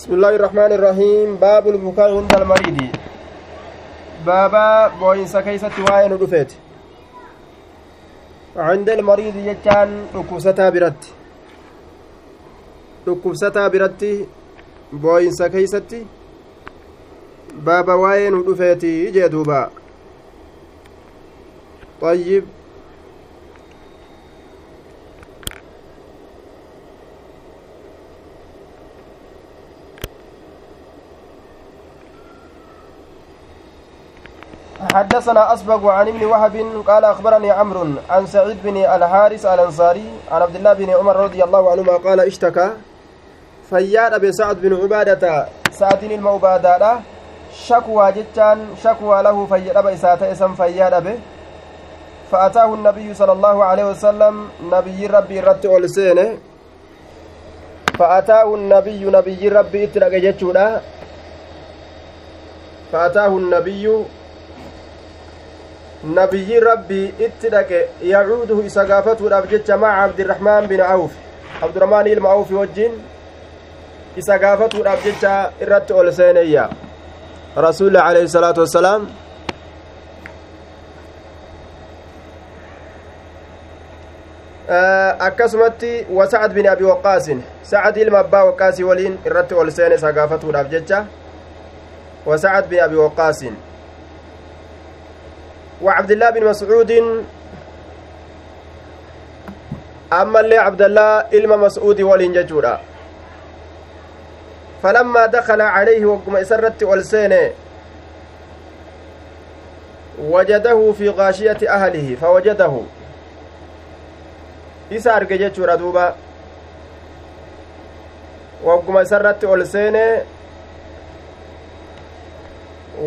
بسم الله الرحمن الرحيم. باب البكاء عند المريض. بابا بوينسا كيست وين دفت عند المريض يجان ركوستا برت. ركوستا برت بوينسا كيست بابا وين دفت جدوبا طيب. حدثنا أسبق عن ابن وهب قال أخبرني عمرو عن سعيد بن الحارث الأنصاري عن عبد الله بن عمر رضي الله عنهما قال اشتكى فياد أبي سعد بن عبادة سعد المعبادة شكوى جتان شكوى له فياد أبي سات اسم فياد أبي. فأتاه النبي صلى الله عليه وسلم نبي ربي رت أولسينه فأتاه النبي نبي ربي اترك جتشودا فأتاه النبي itti dhaqe yacuuduhu isa gaafatuudhaaf jecha maca abdirahmaan bin awf abdurahmaan ilma awfi wajjin isa gaafatuudhaaf jecha irratti ol seeneyya rasuli alayhi salaatu wassalaam akkasumatti wa sacad bin abi waqaasin sacad ilma abbaa waqaasii waliin irratti ol seene isa gaafatuudhaaf jecha wa sacad bin abi waqaasin وعبد الله بن مسعود. أما اللي عبد الله إلما مسعود ولين فلما دخل عليه وقم إسرت والسين وجده في غاشية أهله فوجده. isa arge jechuudha duuba wagguma isarratti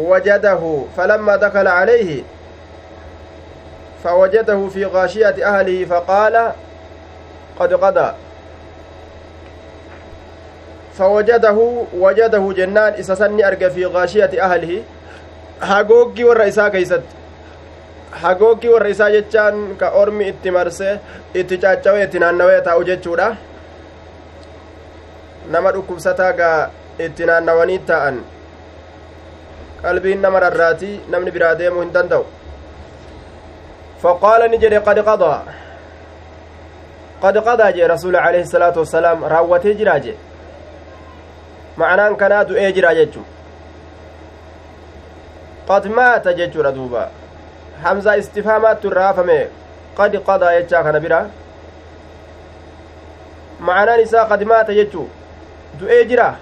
wajadahu falammaa dakala calayhi فوجده في غاشية أهله فقال قد قضى فوجده وجده جنان إسسني أرجى في غاشية أهله ormi itti marse itti caccawee itti naannawee taa'u jechuudha nama dhukkubsataa gaa itti naannawanii taa'an qalbiin nama rarraatii namni biraa deemuu hin danda'u فقال نجري قد قضى. قد قضى جي رسول عليه الصلاة والسلام راوته جراجي معناه كان دعي جراجي قد مات جيتشورا دوبا حمزة استفهامات الرافمة قد قضى يجا كان برا معناه نساء قد مات جيتشو دعي جرا.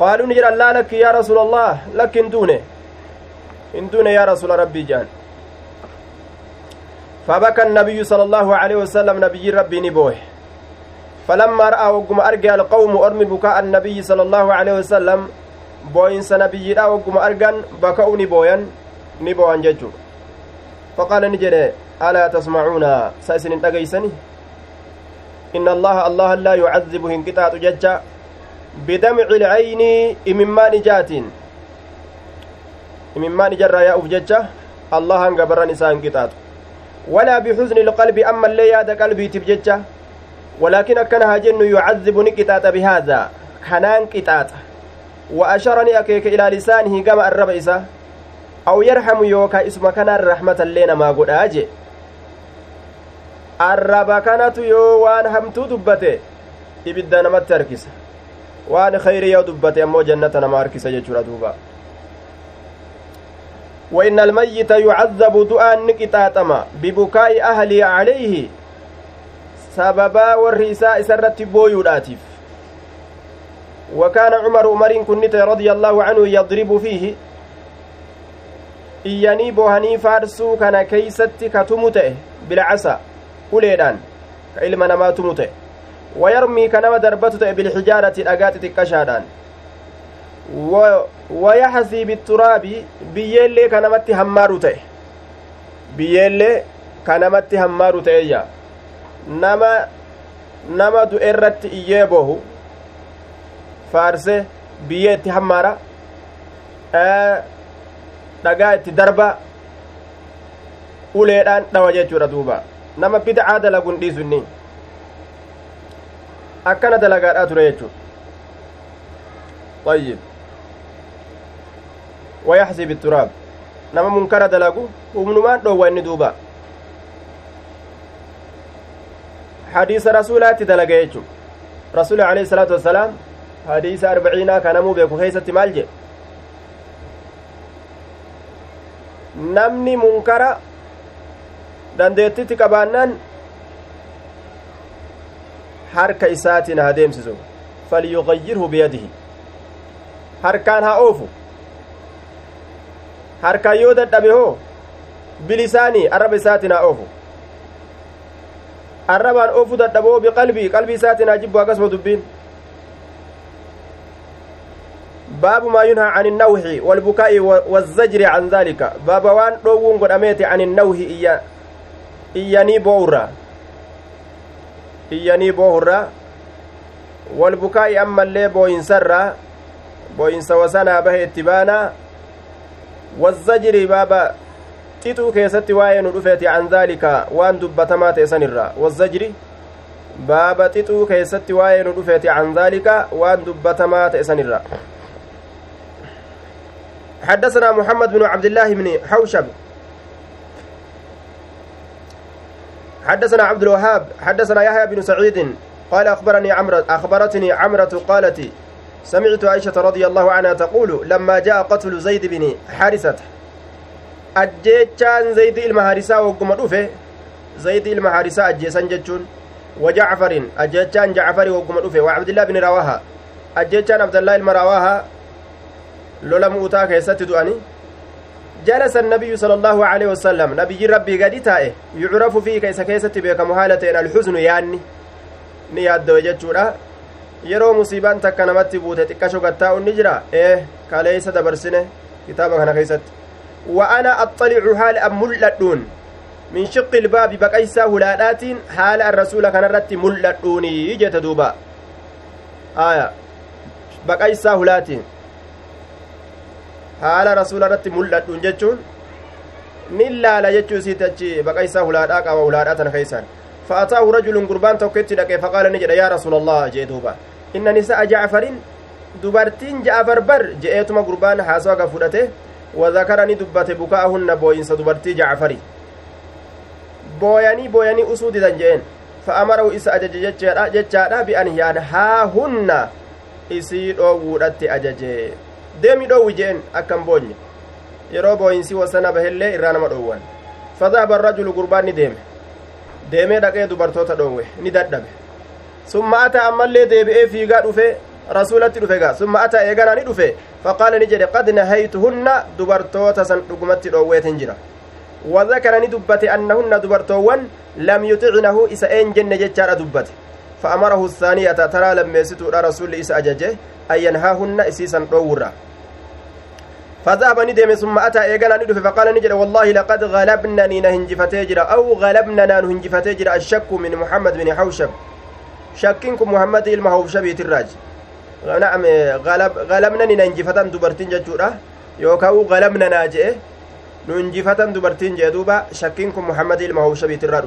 أكنا جي دوبا قالوا نجر لا لك يا رسول الله لك انتونه انتونه يا رسول ربي جان. فبكى النبي صلى الله عليه وسلم نبي ربي نبوه. فلما رأى وقم أرجع القوم أرمي بكاء النبي صلى الله عليه وسلم بوينس نبي رأى وقم أرجن بكأوا نبويا نبوان ججو. فقال نجر ألا تسمعون؟ سأسن تقيسني إن الله الله لا يعذب هنكتات ججا. بدمع العين إممان جاتين إممان جرى يا أفججة الله انقبر نسان قطات ولا بحزن القلب أما اللي ياد قلبي تبججة ولكن أكنها جن يعذب نكتات بهذا. كنان كتات. وأشرني أكيك إلى لسانه كما الربئسة أو يرحم يوكا اسم كان الرحمة اللينا ما قد أجي الربا كانت يو همتو دبته. ibidda namatti harkisa waan khayri yoo dubbate ammoo jannata nama harkisa jechuudha duuba. وإن الميت يعذب دعاء نكتاتما ببكاء أهلي عليه سببا والرئيساء سرت بويوداتيف وكان عمر عمر كنت رضي الله عنه يضرب فيه إياني بوهني فارسو كان كيست كتمته بالعسى أوليدان كإلما نما تمته ويرمي كنما دربته بالحجارة الأقات تكشادان ويحسي بالتراب بيالي كنمت همارو تأه nama nama du'e irratti iyyee bohu faarse biyyee itti hammaara dhagaa itti darba uleedhaan dhawa jechuudha duuba nama bid'aa dalaguun dhiisu inni akkana dalagaadhaa ture jechu طيب ويحسي بالتراب nama munkara dalagu humnumaan dhoowwa inni duuba hadiisa rasuulaatti dalaga jechu rasuli alayhi salaatu wassalaam hadiisa arbaciinaa kanamuu beeku keeysatti maal jedhe namni munkara dandeettitti qabaannaan harka isaatiin haa deemsisu falyugayyirhu biyadihi harkaan haa oofu harkaan yoo dadhabe hoo bilisaanii arraba isaatiin haa oofu arrabaan oofu dadhaboo biqalbii qalbii isaatiin haa jibbu akkasuma dubbiin باب ما ينهى عن النوح والبكاء والزجر عن ذلك باب وان دوون قدميت عن النوح إيا إياني بورا بورا والبكاء أما اللي بوين سرا بوين سوسنا به اتبانا والزجر بابا xituu keessatti waa'ee nu dhufeeti an daalika waan dubbatamaa ta'e sanirra wazzajri baaba xixuu keessatti waa'ee nu dhufeeti an daalika waan dubbatamaa ta'e sanirra حدثنا محمد بن عبد الله بن حوشب حدثنا عبد الوهاب حدثنا يحيى بن سعيد قال أخبرني عمرة أخبرتني عمرة قالت سمعت عائشة رضي الله عنها تقول لما جاء قتل زيد بن حارثة harisaa wogguma dhufe zaydi ilma harisaa ajjeesan jechuun وجعفر أجيتشان جعفر دفه وعبد الله بن رواها أجيتشان عبد الله المرواها لولا موتا كيست دؤني جلس النبي صلى الله عليه وسلم نبي ربي قد تائه يعرف فيه كيس كيست بك مهالتين الحزن يعني musiibaan takka namatti buute xiqqasho gattaa'u ni jira ee kaleeysa dabarsine kitaaba kana keeysatti wa ana axxalicu haala an mul'adhuun min shiqqi ilbaabi baqaysaa hulaadhaatiin haala an rasuula kanarratti mul'adhuunii jete duuba aya baqaysaa hulaatiin haala rasuula irratti mul'adhuun jechuun nin laala jechuu isiiti achi baqaysaa hulaadhaa qaama hulaadhaa tana keeysaan فأتاه رجل قربان توكيت لك فقال نجد يا رسول الله جئتوبا إن نساء جعفر دبرتين جعفر بر جئتما قربان حاسوا قفودته وذكرني دبت بكاءهن بوينس دبرتي جعفري booyanii usuu didan jeen fa'amarahu isa ajaje jechaadha bi'an yaan haa hunna isii dhoowwuudhatti ajaje deemi dhoowwi jeen akkan boonye yeroo booyinsi wasana bahellee irraa nama dhoowwan fadahaba arrajulu gurbaan ni deeme deemee dhaqee dubartoota dhoowwe ni dadhabe summa ata ammallee deebi'ee fiigaa dhufe rasuulatti dhufe gaa summa ata eeganaa ni dhufe faqaala ni jedhe qad nahaytuhunna dubartoota san dhugumatti dhoowweetin jira وذكر ندبت أنهن دبرتوان لم يطعنه إسا إن جنة جتشار دبت فأمره الثانية ترى لما يستو رسول إسا أججه أن ينهاهن إسيسا دورا فذهب ندم ثم أتى إيقانا ندف فقال نجر والله لقد غلبنني نهنجفتي جرا أو غلبننا نهنجفتي جرا الشك من محمد بن حوشب. شكينكم محمد المهوشب يتراج. نعم غلب غلبنني نهنجفتان دبرتين جتشورا يوكاو غلبننا جئه ننجفتان دبرتين جدوبا. شكينكم محمد المهوشب يتراج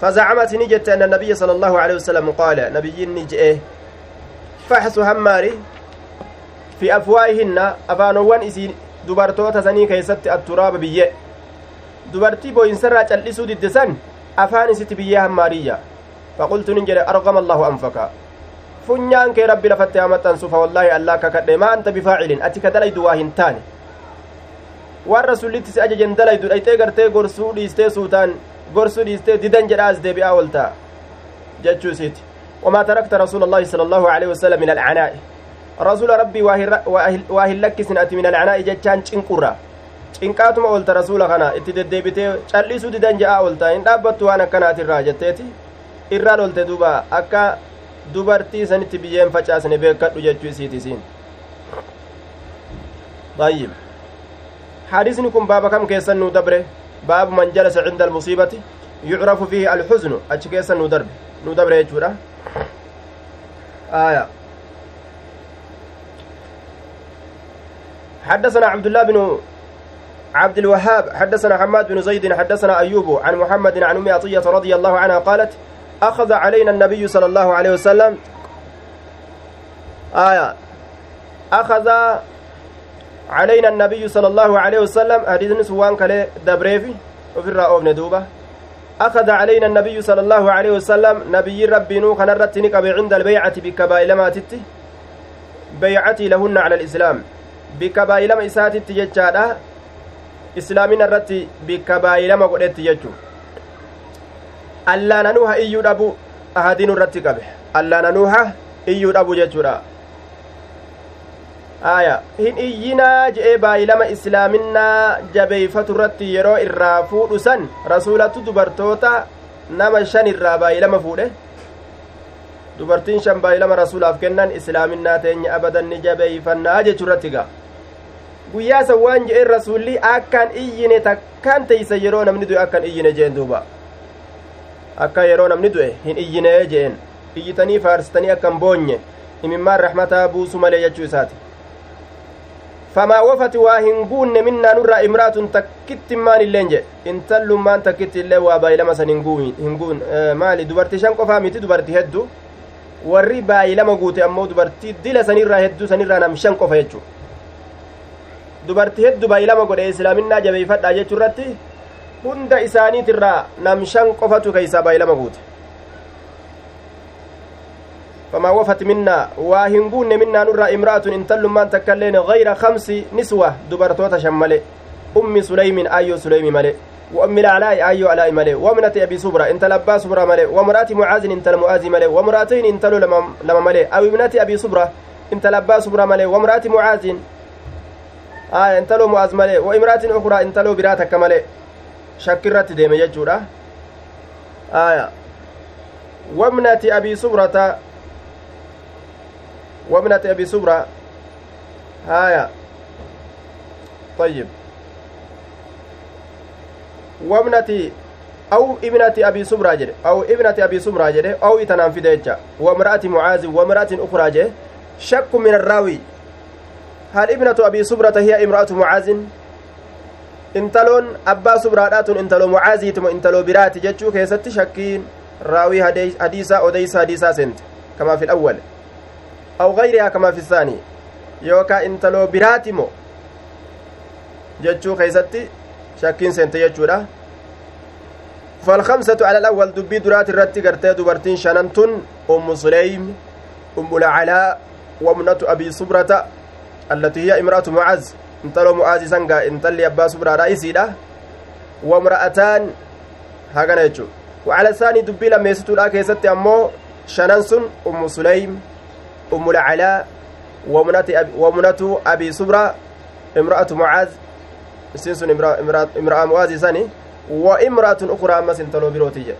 فزعمت نجت أن النبي صلى الله عليه وسلم قال نبي نجئه فحص هماري. في أفواههن أفانوان إسي dubartoota sanii keessatti atturaaba biyye dubartii booyinsarraa cal'isuu diddisan afaan isitti biyyee hammaariyya faqultu nin jedhe argama allahu anfaka funyaan kee rabbi lafatti hamaxxansu fa wallaahi allah akka kadhe maa anta bifaacilin ati ka dalaydu waa hin taane waan rasullitti si ajajen dalaydu dhayxee gartee gorsuu dhiistee suutaan gorsuu dhiistee didan jedhaas deebi'aa oltaa jechuu isiiti wamaa tarakta rasuula allaahi sala allahu aleyhi wasalam min alcanaa'i rasuula rabbii waa hin lakkisin ati min alcanaa'i jechaan cinqurra cinqaatuma oolta rasuula kana itti deddeebitee cal'isuu didan je'aa oolta hin dhaabbattu waan akkanaatirraa jetteeti irraan oolte duuba akka dubartii sanitti biyyeen facaasne beekadhu jechuu isiiti isiin طيب hadiisni kun baaba kam keessan nu dabre باب من جلس عند المصيبة يعرف فيه الحزن achi keessan nu dabre nu dabre jechuudha aya حدثنا عبد الله بن عبد الوهاب حدثنا حماد بن زيد حدثنا أيوب عن محمد عن أم عطية رضي الله عنها قالت أخذ علينا النبي صلى الله عليه وسلم آية. أخذ علينا النبي صلى الله عليه وسلم حديث سوان كله دبريفي وفي الرأوب ندوبة أخذ علينا النبي صلى الله عليه وسلم نبي ربي نو كان عند البيعة بكبائل ما تتي بيعتي لهن على الإسلام. bikka baay'ilama isaatitti jechaadha. Islaamina irratti bikka baay'ilama godhetti jechuu allaananuu ha iyyuu dhabu ahadiinu irratti qabe. Allaananuu ha iyyuu dhabu jechuudha. Aya hin iyyinaa je'ee baay'ilama islaaminaa jabeeyfatu irratti yeroo irraa fuudhu san rasuulatu dubartoota nama shan irraa baay'ilama fuudhe. Dubartiin shan baay'ilama rasuulaaf kennan islaaminaa teenya abadan ni jabeeyfannaa jechuu irratti gaa. Guyyaa san waan je'een rasuulli akkaan iyyine takkaan teeysa yeroo namni du'e akkan iyyine jeen duuba akka yeroo namni du'e hin iyyinee jeen iyyitanii faarsitanii akkan boonye imimmaan rahmataa buusu malee jechuu isaati famaa wafati waa hin guunne minnaa nurraa imraatun takkitti maan illeen jedhe intallummaan takkitti illee waa baay'ilama san hin guun maali dubartii shan qofaa miti dubartii heddu warri baay'ilama guute ammoo dubartii dila sanirraa hedduu sanirraa nam shan qofa jechu dubartii heddu baay'ilama godhe islaaminaa jabeeyfadhaa jechuu irratti hunda isaaniitirraa nam shan qofatu keeysaa baay'ilama guute. فما وفت منا واهنقون منا نرى امرأة انتلمان تكلين غير خمس نسوة دبرتوتا شمالي أم سليم أيو سليم مالي وأم العلاء أيو علاء مالي وامنة أبي صبرة انت لبا صبرة مالي ومرأة معاذ انت المعاذ مالي ومرأتين انت لما, مالي أو ابنة أبي صبرة انت لبا صبرة مالي ومرأة معاذ آه انت لو معاذ مالي وامرأة أخرى انت لو براتك مالي شكرت ديم يجورا آية وامنة أبي صبرة وابنة أبي سبرة هايا طيب وابنة أو ابنة أبي سبرة جده أو ابنة أبي سبرة جده أو يتنام في ديجة وامرأة معاذ وامرأة أخرى جده شك من الراوي هل ابنة أبي سبرة هي امرأة معاذ؟ intaloon abbaa subraadhaatun intaloo mucaaziituma intaloo biraati jechuu keessatti shakkiin raawii hadiisaa odeysa hadiisaa sente kamaa fi lawwal أو غيرها كما في الثاني. يوكا انتلو براتمو جتشو خيستي شاكين سنت جتشورا فالخمسة على الأول دبي درات الرتي قرتي دبرتين شننتن أم سليم أم العلاء ومنة أبي صبرة التي هي امرأة معز انتلو معاذ سنغا انتلي أبا صبرة رئيسي وامرأتان هكذا يجو وعلى الثاني دبي لما يستو لا كيستي أمو شننسن أم سليم أم العلاء ومنة أبي, ومنة أبي صبرة امرأة معاذ. سنسن امرأة, امرأة, امرأة معاذ سني وامرأة أخرى أما سنتلو بروتيجة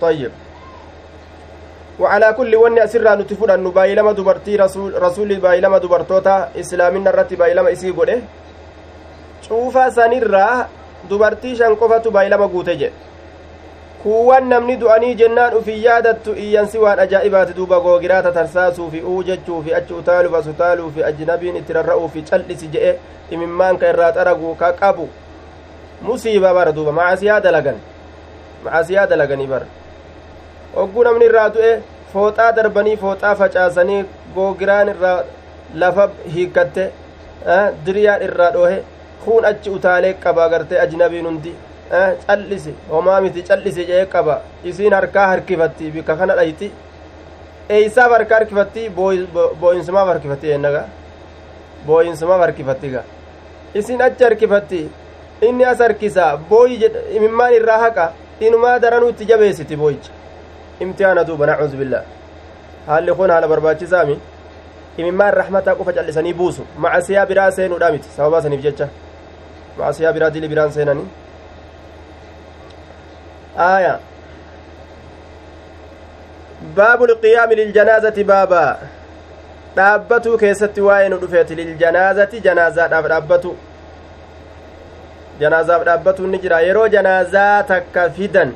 طيب. وعلى كل ون أسرى نتفر أن بايلما دبرتي رسول رسول بايلما دبرتوتا إسلامنا الرتي بايلما إسي قوله شوفا سنرى dubartii shan qofatu baay'ilama guute jedhe kuuwwan namni du'anii jennaan ufii yaadattu iyyansi waan ajaa'ibaati duuba googiraata tarsaasuufi uu jechuufi achi utaaluuf as utaaluufi ajnabiin itti rarra'uufi cal'isi je'e imimmaanka irraa xaragu ka qabu musiiba bara duuba macasiyaa dalagan macasiyaa dalaganii bara hogguu namni irraa du'e fooxaa darbanii fooxaa facaasanii googiraan irraa lafa hiikkatte diriyaan irraa dhoohe kuun achi utaalee qaba agartee ajnabiin hundi callisi homaa miti callisi jee qaba isiin harkaa harkifatti bikka kana dhayti eeysaaf harka harkifatti boo'insumaaf harkifatti jennaga boo'insumaaf harkifatti ga isin achi harkifatti inni as harkisa booyi imimmaan irraa haqa inumaa daranuu itti jabeessiti booyicha imtihaana duuba nacuuzu billaa haalli kun haala barbaachisaami imimmaan rahmataa qofa callisanii buusu macasiyaa biraa seenuudha miti sababaa saniif jecha macasiyaa biraa dili biraan seenanii آية باب القيام للجنازة بابا dhaabbatu keessatti waa'ee nu dhufeeti liljanaazati janaazaadhaaf dhaabbatu janaazaaf dhaabbatu ni jira yeroo janaazaa takka fidan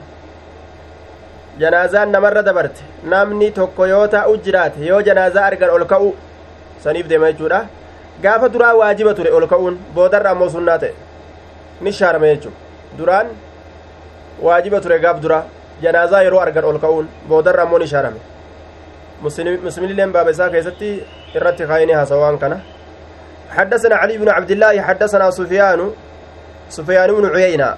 janaazaan namarra dabarte namni tokko yoo taa'u jiraate yoo janaazaa argan ol ka'u saniif deema jechuudha gaafa duraa waajiba ture ol ka'uun boodarra ammoo sunnaa ta'e ni shaarame jechuudha duraan waajiba ture gaaf dura janaazaa yeroo argan ol ka'uun boodarra ammoo ni shaarame مسلمين باب إساء كيستي إرتي خايني هسوان كان حدثنا علي بن عبد الله حدثنا سفيان سفيان بن عيينة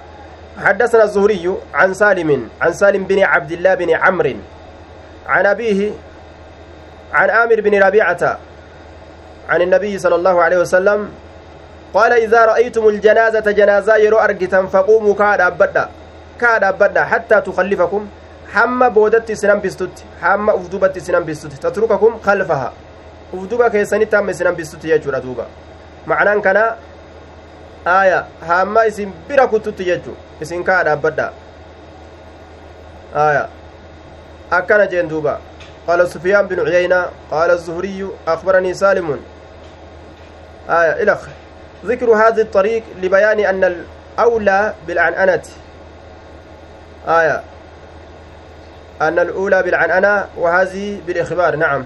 حدثنا الزهري عن سالم عن سالم بن عبد الله بن عمرو عن أبيه عن آمر بن ربيعة عن النبي صلى الله عليه وسلم قال إذا رأيتم الجنازة جنازة يرو أرجتا فقوموا كاد أبدا كاد أبدا حتى تخلفكم hambistutti hamma uf dubatti isin hambistutti tatrukakum kalfaha uf duba keessanitti hamma isin hambistutti jechuudha duuba macnaan kana aaya hamma isin bira kuttutti jechu isin kaa dhaabbadha aaya akkana jeen duuba. قال سفيان بن عيينة قال الزهري أخبرني سالم آية إلخ ذكر هذا الطريق لبيان أن الأولى بالعنعنة آية أن الأولى بالعنعنة وهذه بالإخبار نعم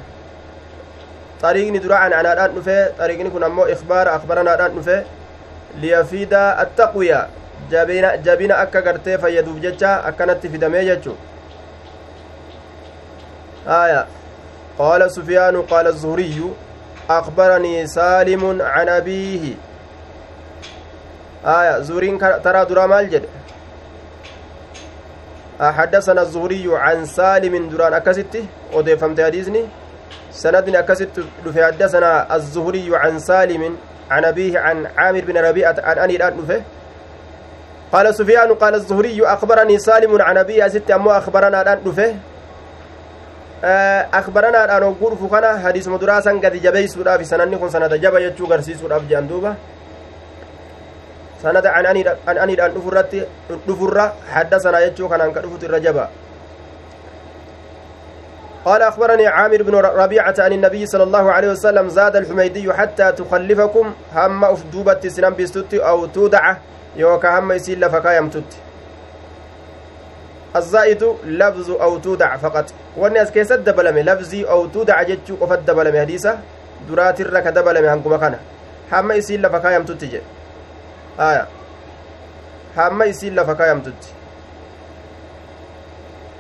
طريقني درا عن الآن نفي طريقني كنا مو إخبار أخبرنا الآن نفي ليفيد التقوية أكا قرتي فيدوب جتشا أكنت في دمي جتشو آية قال سفيان قال الزهري أخبرني سالم عن أبيه آية زورين ترى درا مال جد حدثنا الزهري عن سالم دران أكست وديفمت حديثني سند أكست دفي حدثنا الزهري عن سالم عن أبيه عن عامر بن ربيعة عن أني الآن قال سفيان قال الزهري أخبرني سالم عن أبيه أست أمو أخبرنا الآن دفه أخبرنا الآن وقرف كان حديث مدراسا قد جبيسودها في سنن كن سنة جبا يجو غرسيسودها في جاندوبة sanada ananiidhaan dhufurratti dhufurra حدثنا يجو كان أنك irra jaba قال أخبرني عامر بن ربيعة عن النبي صلى الله عليه وسلم زاد الحميدي حتى تخلفكم هم أفدوبة سنم بستت أو تودع يوكا هم يسيل لفكا يمتت الزائد لفظ أو تودع فقط والناس كيس دبلمي لفظي أو تودع جتشو قفت دبلمي حديثة درات الرك دبلمي هنكما كان هم يسيل لفكا يمتت جي aya. Hamma isiin lafa kaayamtutti.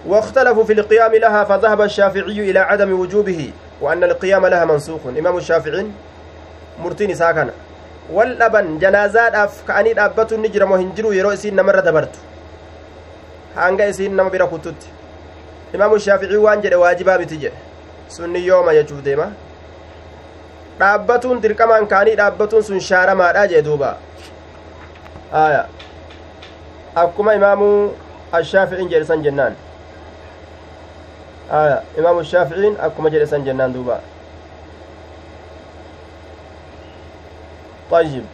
واختلفوا في القيام لها فذهب الشافعي إلى عدم وجوبه وأن القيام لها منسوخ. إمام الشافعي مرتين ساكن والأبن جنازات أف كأني أبتو نجرم وهنجروا يرو إسين نمر دبرت hanga isiin nama bira kuttutti imaamu shaaficii waan jedhe waajibaa biti jedhe sunni yooma jechuu deema dhaabbatuun dirqamaan kaanii dhaabbatuun sun shaaramaadha jee duuba aya akkuma imaamu ashaaficiin jedhe san jennaan aya imaamu shaaficiin akkuma jedhe san jennaan duuba طيب.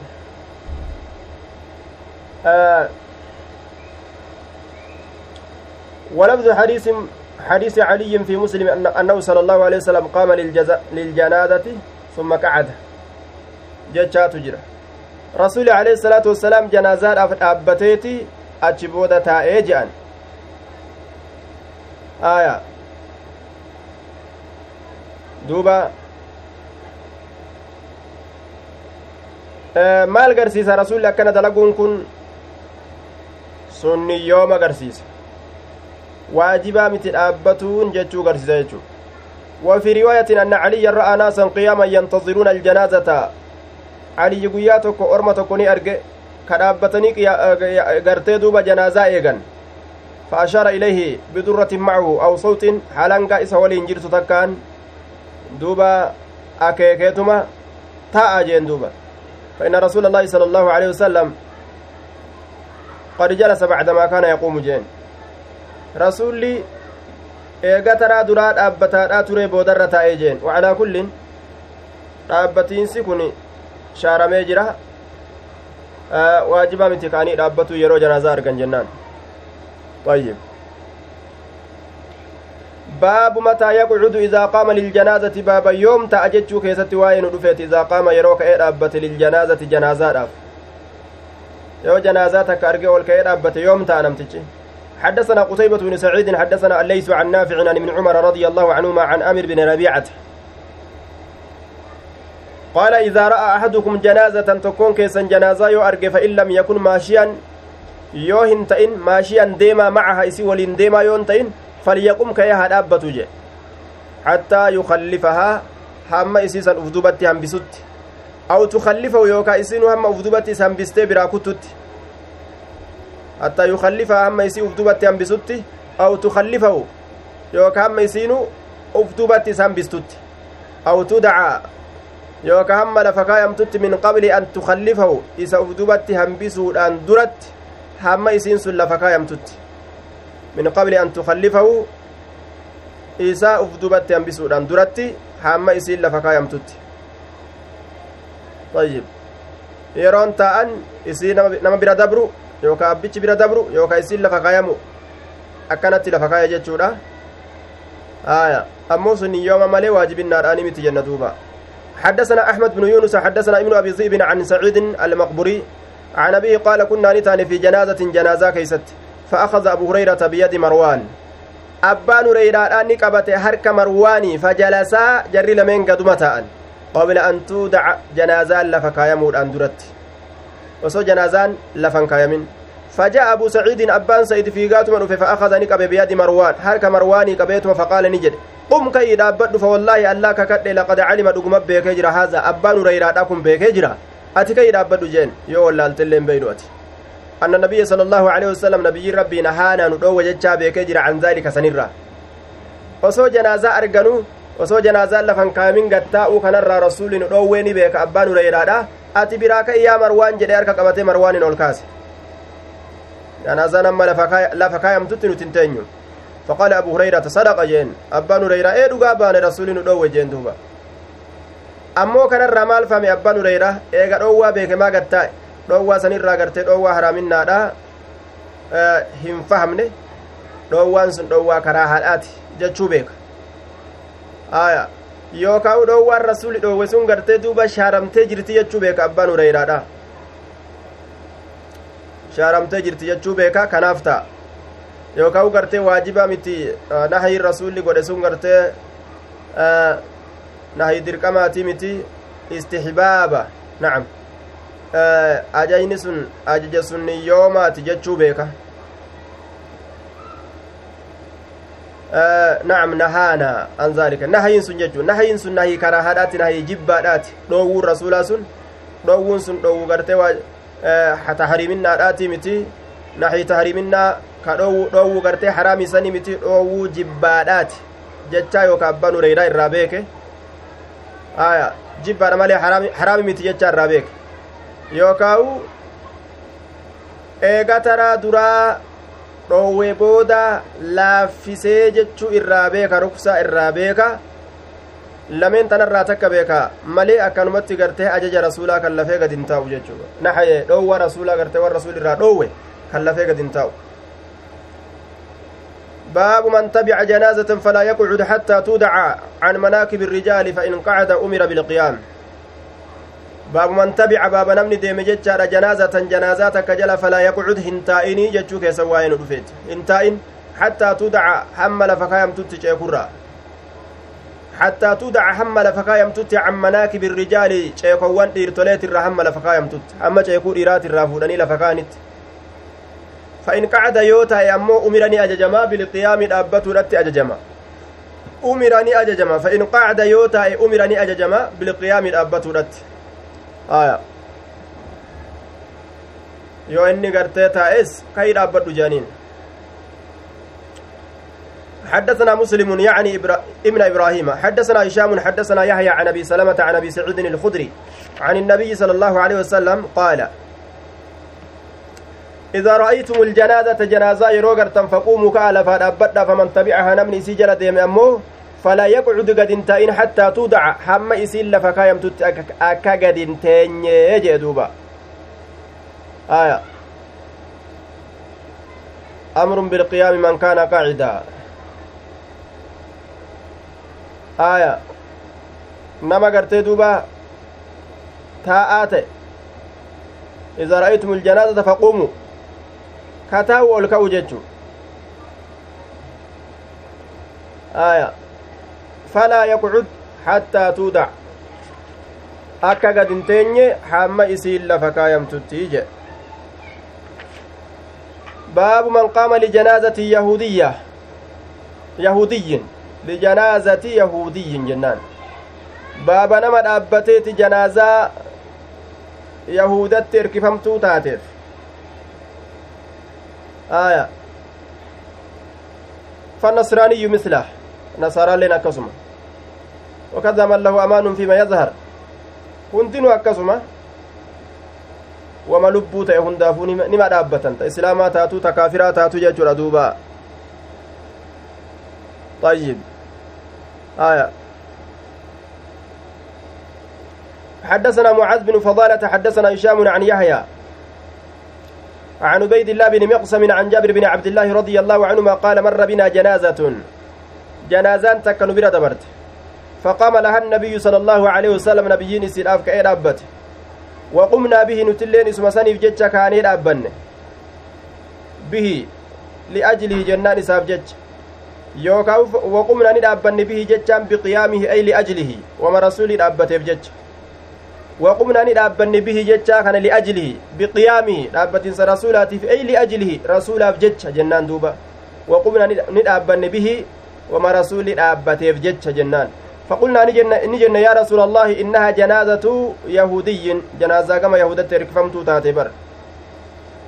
آه ولفظ حديث حديث علي في مسلم أنه صلى الله عليه وسلم قام للجز... للجنازة ثم قعد. جتشا تجرى رسول عليه الصلاة والسلام جنازة أبتيتي أتشبودة تائجان آية. دوبا maal garsiisa rasuulli akkana dalaguun kun sunni yooma garsiisa waajibaa miti dhaabbatuun jechuu garsiisa jechuu وفي رواية أن عليا رأى ناسا قياما ينتظرون الجنازة guyyaa tokko orma tokko ni arge ka dhaabbatanii gartee duuba janaazaa eegan fa ashaara ilayhi bidurratin macahu aw sawxin halangaa isa waliin jirtu takkaan duuba فإن رسول الله صلى الله عليه وسلم قد جلس بعدما كان يقوم جين رسولي eega taraa duraa dhaabbataadhaa ture boodarra taa'ee jeen wacalaa kullin dhaabbatiinsi kun shaaramee jira waajibaa miti kaanii dhaabbatu yeroo janaazaa argan jennaan باب متى يقعد إذا قام للجنازة؟ باب يوم تأججو كيست واين رفيت إذا قام يروك إيه للجنازة جنازات يو جنازاتك أرجع والكيد أبت يوم تأنمتج حدثنا قتيبة بن سعيد حدثنا الليث عن نافع عن ابن عمر رضي الله عنهما عن أمر بن ربيعة. قال إذا رأى أحدكم جنازة تكون كيسا جنازة يو أرجع فإن لم يكن ماشيا yoo hin ta'in maashiyan deemaa macaha isi waliin deemaa yoon ta'in falyaqum ka'ee haa dhaabbatu je hattaa yukallifahaa hamma isiisan uf dubatti hambisutti aw tukallifahu yookaa isinuu hamma uf dubatti is hambistee biraa kuttutti hattaa yukallifahaa hamma isii uf dubatti hambisutti aw tukallifahu yookaa hamma isiinuu uf dubatti is hambistutti aw tudaca yookaa hamma lafa kaayamtutti min qabli an tukallifahu isa uf dubatti hambisuudhaan duratti hamma isiin sun lafa kaayamtutti min qabli an tukallifahu isaa uf dubatti hambisuudhaan duratti hamma isiin lafa kaayamtutti ayyib yeroon taa'an isii nama bira dabru yookaa abbichi bira dabru yookaa isiin lafa kaayamu akkanatti lafa kaaya jechuudha aya ammoo sun yooma malee waajibinnaadhaani miti jenna duuba حدثنا أحمد بن يونس حدثنا ابن أبي ذئب عن سعيد المقبري عن أبيه قال كنا نتان في جنازة جنازة كيست فأخذ أبو هريرة بيد مروان. ni qabate harka marwaanii fajalasaa jarri lameen gaduma ta'an qabla an tuudaca janaazaan lafa kaayamuudhaan duratti osoo janaazaan lafan kaayamin فجاء أبو سعيد أبان سعيد في قاتم أنه فأخذ نقب بيد مروان. هرك مرواني قبيتم فقال نجد قم كي دابد فوالله الله ككد لقد علم دقم بيك هذا. أبان ريراتكم بيك جرا أتي كي جين. يو الله التلين أن النبي صلى الله عليه وسلم نبي ربي نهانا ندعو جتشا بيك جرا عن ذلك arganu osoo janaazaan lafan kaamin gattaa'uu kanarraa rasuulli nu dhoowwee ni beeka abbaan hureyraadha ati biraa ka iyyaa marwaan jedhe harka qabatee marwaanin ol kaase janaazaan amma lafa kaayamtutti nuti hin teenyu فقال أبو هريرة صدق جين أبان هريرة إيه دقا بان رسول ندوه جين دوبا ammoo kanarraa maal fahame abbaan hureyra eega dhoowwaa beeke maa gattaa'e dhoowwaa sanirraa gartee dhoowwaa haraaminnaadha hin fahamne dhoowwaan sun dhoowwaa karaa haadhaati jechuu beeka aya yookaan dhoowwaan rasuuli dhoowwe sun gartee duuba shaaramtee jirti jechuu beeka abbaan hureyraadha shaaramtee jirti jechuu beeka kanaaf ta'a yookaan gartee waajiba miti nahayin rasuulli godhe sun gartee nahayi dirqamaatii miti istihbaaba nacam ajajni sun ajaja sunni yoomaati jechuu beeka nacam nahaana an zaalika nahayin sun jechuu nahayin sun nahii karaahadhaati nahii jibbaadhaati dhoowwuun rasuulaa sun dhoowwuun sun dhoowwu gartee waa tahriiminnaadhaati miti nahii tahriiminnaa ka dhoowwu gartee haraami sani miti dhoowwuu jibbaadhaati jechaa yooka abbaan hureyraa irraa beeke jibbaadha malee haraami miti jechaa irraa beeke yookaawu eega taraa duraa dhoowwe booda laaffisee jechuu irraa beeka ruksaa irraa beeka lameen tanarraa takka beeka malee akkanumatti gartee ajaja rasuulaa kan lafee gad hin taa'u jechuudha nahaye dhoowwa rasuulaa gartee warra rasuul irraa dhoowwe kan lafee gad hin taa'u باب من تبع جنازة فلا يقعد حتى تودع عن مناكب الرجال فإن قعد أمر بالقيام باب من تبع باب نمني ديم جتشار جنازة جنازات كجل فلا يقعد هنتائني جتشوك سواين رفيت. هنتائن حتى تودع حمل فكايم تتش يكرا حتى تودع حمل فكايم تت عن مناكب الرجال شيكوان ديرتوليت الرحمل فكايم تت أما شيكو إيرات الرافودني لفكانت فإن قعد يوتا أمو أمرني أججما بالقيام دابتو رت أججما. أمرني أججما. فإن قعد يوتا أمرني أججما بالقيام دابتو رت. آية yoo inni gartee taa'es ka'ii dhaabbadhu jaaniin. حدثنا مسلم يعني إبرا... ابن إبراهيم. حدثنا هشام حدثنا يحيى عن أبي سلمة عن أبي سعيد الخدري عن النبي صلى الله عليه وسلم قال إذا رأيتم الجنازة جنازة يروغر فقوموا كألا فأبدا فمن تبعها نمني سجل ديم أمه فلا يقعد قد انتين حتى تودع حم إسيل فكايم تت أكا قد انتين يجي دوبا. آية. أمر بالقيام من كان قاعدا. آية. نما قرتي دوبا. تاءات إذا رأيتم الجنازة فقوموا. ol ka'u jechu aya falaa yaqcud hattaa tuudac akka gad hin teenye hamma isiin lafa kaayamtutti jedhe baabu man qaama lijanaazati yahudiyya yahudiyyin bijanaazati yahuudiyyin jennaan baaba nama dhaabbateeti janaazaa yahudatti erkifamtuu taateef aya فالنصراني مثله نصارى لنا كسمة وكذا من له أمان فيما يظهر. wama lubbuu ta'e hundaafuu nima dhaabbatan ta islaamaa taatu ta kaafiraa taatu jechuudha duuba طيب. آية. حدثنا معاذ بن فضالة حدثنا هشام عن يحيى. عن عبيد الله بن مقسم عن جابر بن عبد الله رضي الله عنهما قال مر بنا جنازة. جنازان تكن بنا دبرت. فقام لها النبي صلى الله عليه وسلم نبيين سيراف كأي دابت وقمنا به نتلين اسم سنيف جتش كاني دابن به لأجله جنان ساف جتش yookaan waqumna ni dhaabbanne bihi jechaan biqiyaamihi ay liajlihi wama rasuulii dhaabbateef jecha waqumna ni dhaabbanne bihi jechaa kana liajlihi biqiyaamihi dhaabbatinsa rasuulaatiif ay liajlihi rasuulaaf jecha jennaan duuba waqumna ni dhaabbanne bihi wama rasuuli dhaabbateef jecha jennaan فقلنا نجن يا رسول الله إنها جنازة يهودي. جنازة كما يهودة ركفمتو تاتي بر.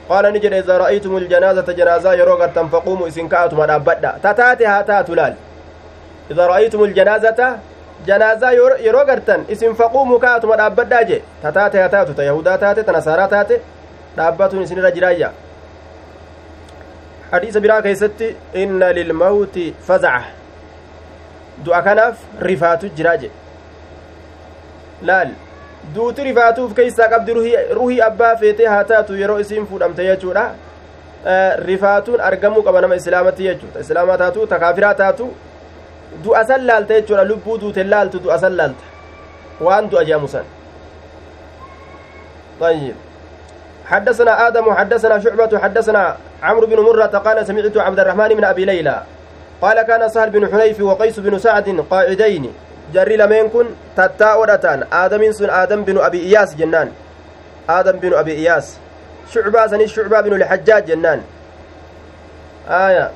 قال نجد إذا رأيتم الجنازة جنازة يروغا فقوموا إسن كأتم أبدا تتاتي هاتات لال إذا رأيتم الجنازة جنازة يروغا إسن فقوموا كأتم أبدا جي. تتاتي هاتات تيهودا تاتي تنسارا تاتي dhaabbatun isinirra jiraayya hadiisa biraa keeysatti inna lilmawti fazaca du'a kanaaf rifaatu jiraa jedhe laal duuti rifaatuuf keeysaa qabdi ruhii abbaa feetee haa taatu yeroo isiin fuudhamte jechuudha rifaatuun argamuu qaba nama islaamatti jechuudha islaamaa taatu takaafiraa taatu du'a san laalta jechuudha lubbuu duute laaltu du'a san laalta waan du'a jedhamu san طيب حدثنا آدم حدثنا شعبة حدثنا عمرو بن مرة قال سمعت عبد الرحمن بن أبي ليلى قال كان سهل بن حنيف وقيس بن سعد قاعدين. jarri lameen kun tattaa'oodha ta'an aadamiin sun aadam binu abi iyaas jennaan aadam binu abi iyaas shucbaa sanis shucbaa binu lixajjaaj jennaan aya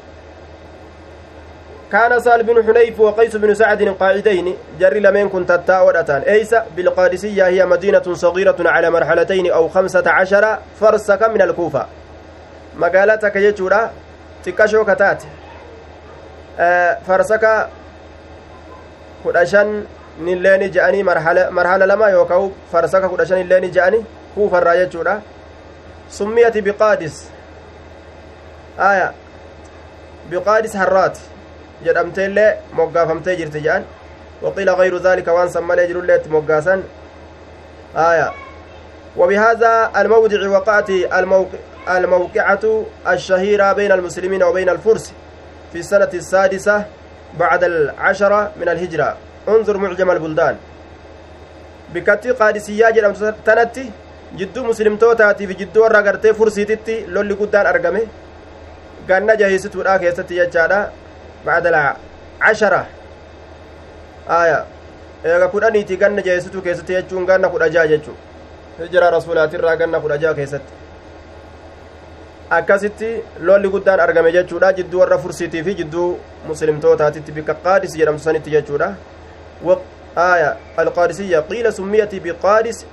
كان سال بن حنيف وقيس بن سعد قاعدين. جر لمن كنت تاودتان ايس بالقادسية هي مدينة صغيرة على مرحلتين أو خمسة عشر فرسك من الكوفة. مقالتك يجورا تكشو كتات آه فرسك kudha shan nilleeni je'anii marhala lama yookaan farsaka kudha shan illeeni je'anii kuufarraa jechuudha summiyati biqaadis aya biqaadis harraati jedhamtee illee moggaafamtee jirti jedhan waqiila gayru daalika waan san malee jirullee itti moggaasan aya وبهذا الموضع وقعت الموقع الموقعة الشهيرة بين المسلمين وبين الفرس في السنة السادسة بعد العشرة من الهجرة انظر معجم البلدان بكتي قادسية جرم تنتي jidduu muslimtootaati fi jidduu warra gartee fursiititti lolli guddaan argame ganna jaheessituudha keessatti jechaadha bacda cashara aya eega kudhaniiti ganna jaheessituu keessatti jechuun ganna kudha jaa jechuu hijira rasuulaatirraa ganna kudha jaa keessatti akkasitti lolli guddaan argame jechuudha jidduu warra fursiitii fi jidduu muslimtootaatitti bikka qaadis jedhamtu sanitti jechuudha aya alqaadisiyya qiila summiyati biqaadis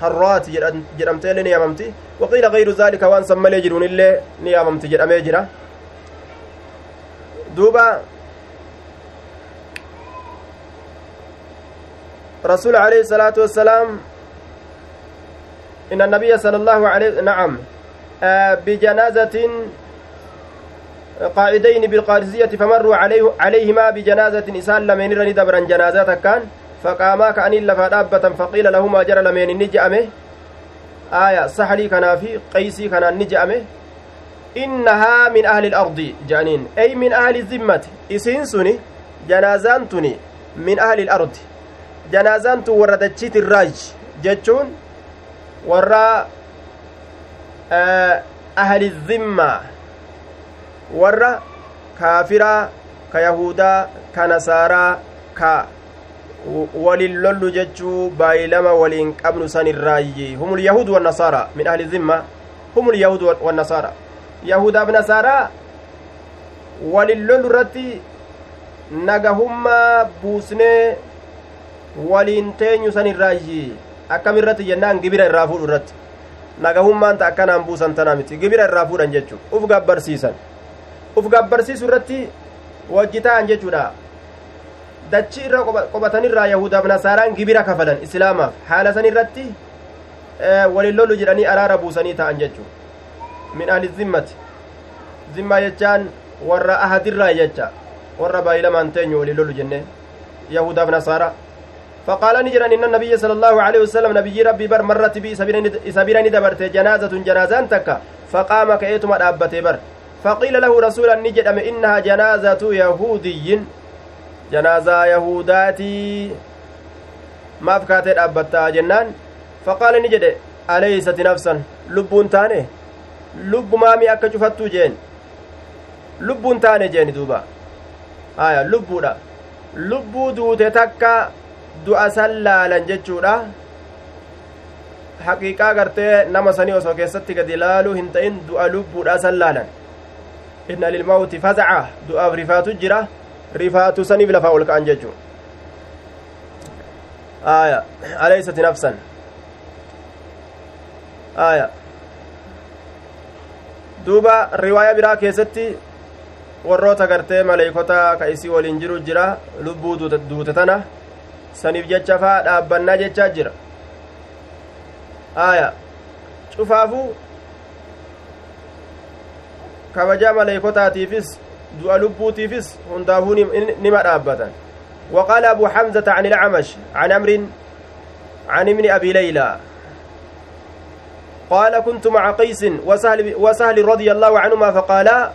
harraati jedhamtee illee ni yaamamti waqiila gayru zaalika waan san malee jiruun illee ni yaamamti jedhamee jira duuba رسول عليه الصلاة والسلام إن النبي صلى الله عليه نعم بجنازة قاعدين بالقادسية فمروا عليه عليهما بجنازة إسان لمن رني دبرا جنازة كان فقاما كأن لفا دابة فقيل لهما جرى لمن نجأمه آية سحلي كان في قيسي كان نجأمه إنها من أهل الأرض جانين. أي من أهل الذمة إسين سني جنازان تني من أهل الأرض. جنازان وردتشيت الراج جتشون ورا ahli zimmaa warra kaafiraa ka yahudaa ka nasaaraa ka walin lollu jechuu baay'ilama waliin qabnu san irraayyi humul yahuud wannasaara min ahli zimma humul yahuud wannasaara yahudaaf nasaaraa walin lollu irratti nagahummaa buusnee waliin teenyu san irraayyi akkam irratti jennaan gibira irraa fuudhu irratti nagahummaan ta akkanaan buusan tanaa miti gibira irraa fuudhan jechuu uf gabbarsiisan uf gabbarsiisu irratti wajji ta'an jechuudha dachi irra qobatanirraa yahudaaf nasaaraan gibira kafalan islaamaaf haala san irratti walin lolu jedhanii araara buusanii ta'an jechuu min ahli zimmati zimmaa jechaan warra ahadirraa jecha warra baayilamaan teenyu walin lolu jenne yahudaaf nasaara فقال نجرا إن النبي صلى الله عليه وسلم نبي ربي بر مرت بي سبيرني دبرت جنازة جنازان تكا فقام كأيتما دابت بر. فقيل له رسولا نجد إنها جنازة يهودي جنازة يهوداتي. ما فكاتي دابتا جنان؟ فقال نجد أليست نفسا؟ لبون تاني. لب مامي أكا شفتو جين. taane jeeni duuba aya lubbuudha lubbuu duute takka du'a san laalan jechuudha haqiiqaa gartee nama sanii osoo keessatti gadi laaluu hin ta'in du'a lubbuudha san laalan inna lilmawti fazaca du'aaf rifaatu jira rifaatu saniif lafaa ol ka'an jechuu aya aleysati nafsan aya duuba riwaaya biraa keessatti warroota gartee maleeykota ka isii waliin jiru jira lubbuu duute tana saniif jecha faa dhaabbannaa jechaa jira aaya cufaafuu kabajaa maleeykotaatiifis du'a lubbuutiifis hundaafuu nima dhaabbatan وقال أبو حمزة عن الأعمش عن أمر عن ابن أبي ليلى قال كنت مع قيس وسهل, وسهل رضي الله عنهما فقالا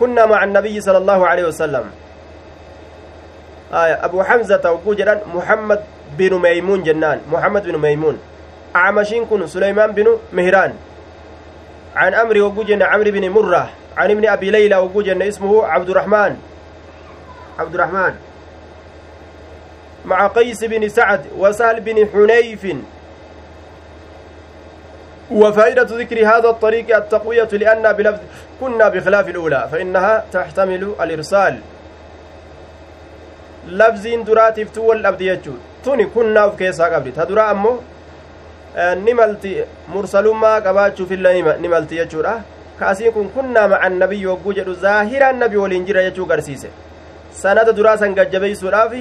كنا مع النبي صلى الله عليه وسلم آية. أبو حمزة وكوجران محمد بن ميمون جنان. محمد بن ميمون. A'mashiin kun سليمان بن مهران. عن عمرو وكوجن عمرو بن مرة. عن ابن أبي ليلى وكوجن اسمه عبد الرحمن عبد الرحمن مع قيس بن سعد وسهل بن حنيف. وفائدة ذكر هذا الطريق التقوية لأنه بلفظ كنا بخلاف الأولى فإنها تحتمل الإرسال. lafziin duraatiif تول أبدي jechuu توني كنا في كيسا قبل تدرا أمو nimalti mursalummaa qabaachuu filla nimalti jechuudha kaasiin kun kunnaa maca nabiy yogguu jedhu zaahiraan nabi waliin jira jechuu garsiise sanada duraa san gajjabeeysuudhaaf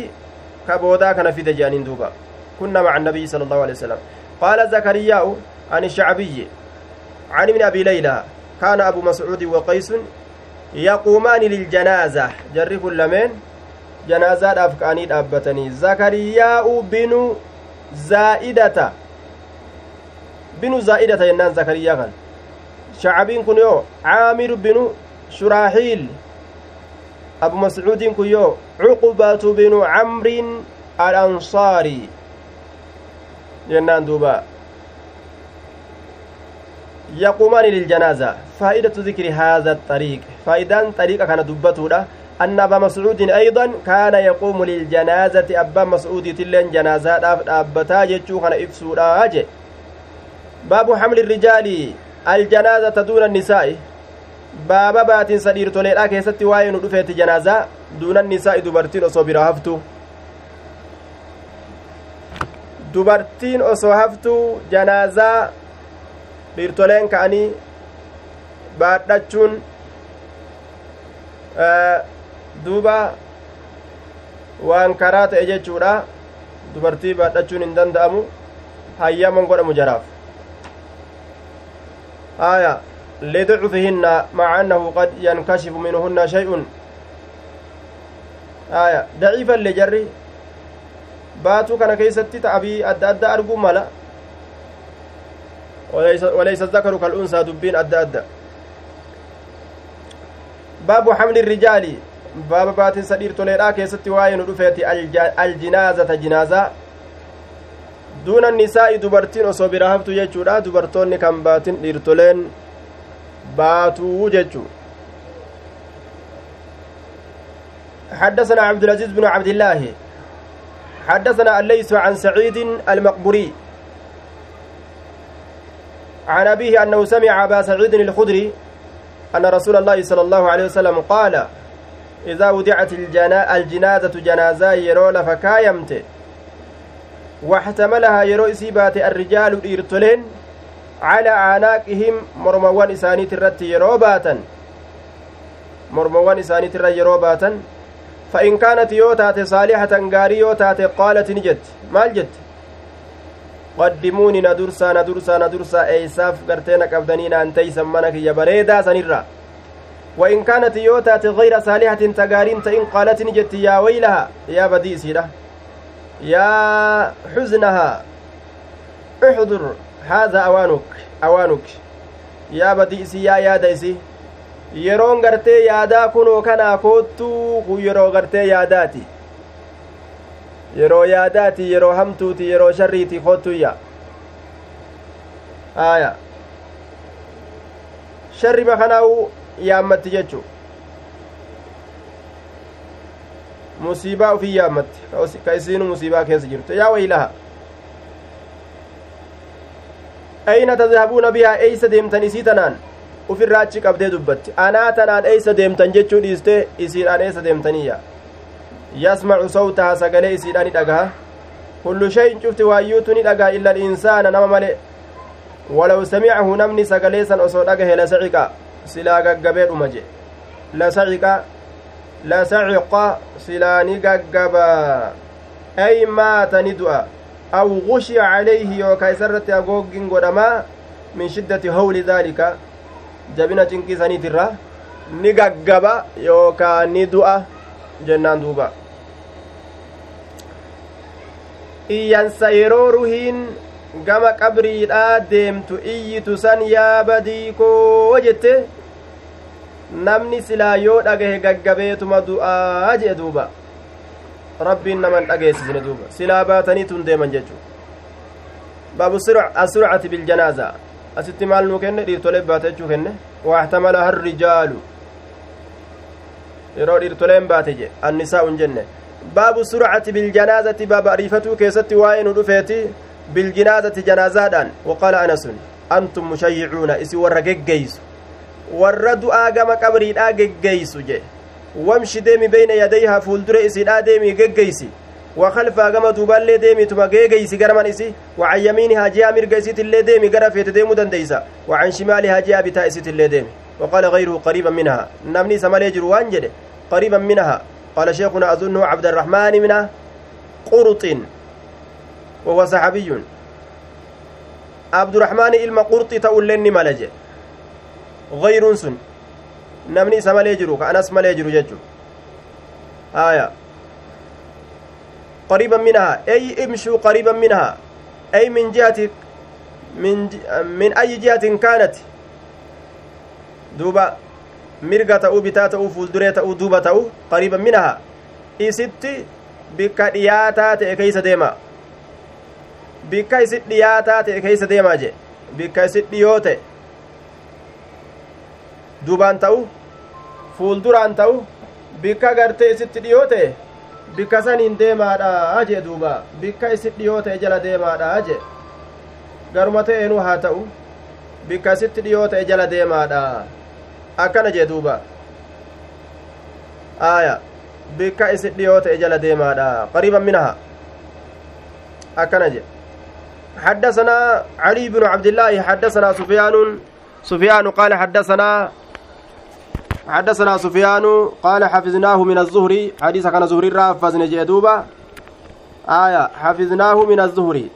ka boodaa kana fide jedhaniin duuba kunnaa maca nabiy sala allahu alehi wasalam qaala zakariyaa'u عن الشعبي عن ابن أبي ليلى كان أبو مسعود وقيس يقومان للجنازة جر كلمين جنازة أفكاني أبتني زكرياء بن زائدة بن زائدة ينان زكريا كان شعبين كن يو عامر بن شراحيل أبو مسعود كن يو عقبة بن عمرو الأنصاري ينان دوبا يقومان للجنازة فائدة ذكر هذا الطريق فائدان طريقة كان دبتودا أن أبا مسعود أيضا كان يقوم للجنازة أبا مسعود تلين جنازة أبتا جتشو كان إفسودا أجي باب حمل الرجال الجنازة دون النساء baaba baatinsa dhiirtoleedha keessatti waa'ee nu dhufeeti janaazaa duunan nisaa'i dubartiin osoo bira haftu dubartiin osoo haftu janaazaa dhiirtoleen ka'anii baadhachuun duuba waan karaa ta'e jechuudha dubartii baadhachuun hin danda'amu hayyaman godhamu jaraaf aya lidcufihinna maca annahu qad yankashifu minhunna shay'un aya daciifallee jarri baatuu kana keeysatti ta'abii adda adda arguu mala وليس الذكر كالأنثى dubbiin adda adda باب حمل الرجال baaba baatinsa dhiirtoliirraa keessatti waan irra dhufetti الجنازة janaazaa دون النساء dubartiin osoo bira haftu jechuudha. Dubartoonni kan baatin dhiirtoleen baatuu jechuu حدثنا عبد العزيز بن عبد الله. حدثنا الليث عن سعيد المقبري عن أبيه أنه سمع أبا سعيد الخدري أن رسول الله صلى الله عليه وسلم قال idaa wudicat aljinaazatu janaazaa yeroo lafa kaayamte waxtamalahaa yeroo isii baate arrijaalu dhiirtoleen calaa aanaaqihim mormawwan isaaniit irratti yeroo baatan mormawwan isaaniit irra yeroo baatan fa in kaanat yoo taate saalihatan gaarii yoo taate qaalat ni jetti maal jetti qaddimuuni na dursaa na dursaa na وإن كانت يوتات غير صالحة تقارين تئن قالت نجت يا ويلها يا بدي سيدة يا حزنها احضر هذا أوانك أوانك يا بدي سي يا يا ديسي yeroon gartee yaadaa kunoo kanaa koottuu kun yeroo gartee yaadaati yeroo yaadaati yeroo hamtuuti yeroo sharriiti kottuyya aya sharriba kanaa'u yaammatti jechu musiibaa ufii yaammatti ka isiinu musiibaa keessa jirtu yaa waylaha ayna tadhabuuna bihaa eeysa deemtan isii tanaan ufirraa achi qabdee dubbatti anaa tanaan eeysa deemtan jechuu dhiiste isiidhaan eeysa deemtaniyya yasmacu sawtaha sagalee isiidha ni dhagaha kullu shayin cufti waayyuutu ni dhagaha illa insaana nama male walaw samicahu namni sagalee san osoo dhagahe lasaciqa silaa gaggabee dhuma je lasaciqa lasaciqa silaa ni gaggaba ay maata ni du'a aw gushiya calayhi yookaa isarratti agoogin godhamaa min shiddati hawli daalika jabina cinqiisaniitirra ni gaggaba yookaa ni du'a jennaan duuba iyyansa yeroo ruhiin gama qabriidhaa deemtu iyyitu san yaa badiikoo jette namni silaa yoo dhagahe gaggabeetuma du'aa jee duuba rabbiin naman dhageessisne duuba silaa baataniitun deeman jechuu baabu asurcati biljanaaza asitti maal nuu kenne dhiirtolee baate jechuu kenne waaxtamala harrijaalu yeroo dhiirtoleen baate je annisaa'un jenne baabu surcati biljanaazati baaba ariifatuu keessatti waa'ee nu dhufeeti biljinaazati janaazaadhaan waqaala anasun antum mushayyicuuna isi warra geggeysu warra du'aa gama qabriidhaa geggeysu je wamshi deemi beyna yadayhaa fuuldure isiidhaa deemii geggeysi وخلفها كما دوبالي ديمي تما غيغيسي غرمان إسي وعن يمينها جاء مرقى إسيت اللي ديمي غرا فيت ديمو دنديسا وعن شمالها جاء بتا إسيت اللي ديمي وقال غيره قريبا منها نمني سمالي جروان جده قريبا منها قال شيخنا أظنه عبد الرحمن من قرط وهو صحابي عبد الرحمن إلما قرط تقول ملجه غير سن نمني سمالي جرو كأنس مالي جرو ججو آية قريبا منها أي امشوا قريبا منها أي من جهة من من أي جهة كانت دوبا mirga ta'uu bitaa ta'uu fuulduree ta'uu duuba ta'uu qariiban minaha isitti bikka dhiyaataa ta'e keeysa deema bikka isit dhiyaataa ta'e keeysa deemaa jee bikka isit dhiyoo ta'e duubaan ta'u fuulduraan ta'u bikka gartee isitti dhiyoo ta'e bikka saniin deemaadha jee duuba bikka isit dhiyoo ta'e jala deemaadha jee garuma ta'eenuu haa ta'u bikka isitti dhiyoo ta'e jala deemaadha akkana jee duuba aaya bikka isit dhiyoo jala deemaadha qariiban minaha akkana jee حدثنا علي بن عبد الله حدثنا سفيان سفيان قال حدثنا حدثنا سفيان قال حفظناه من الزهري. حديث كان زهري رافزن جدوبا آية حفظناه من الزهري.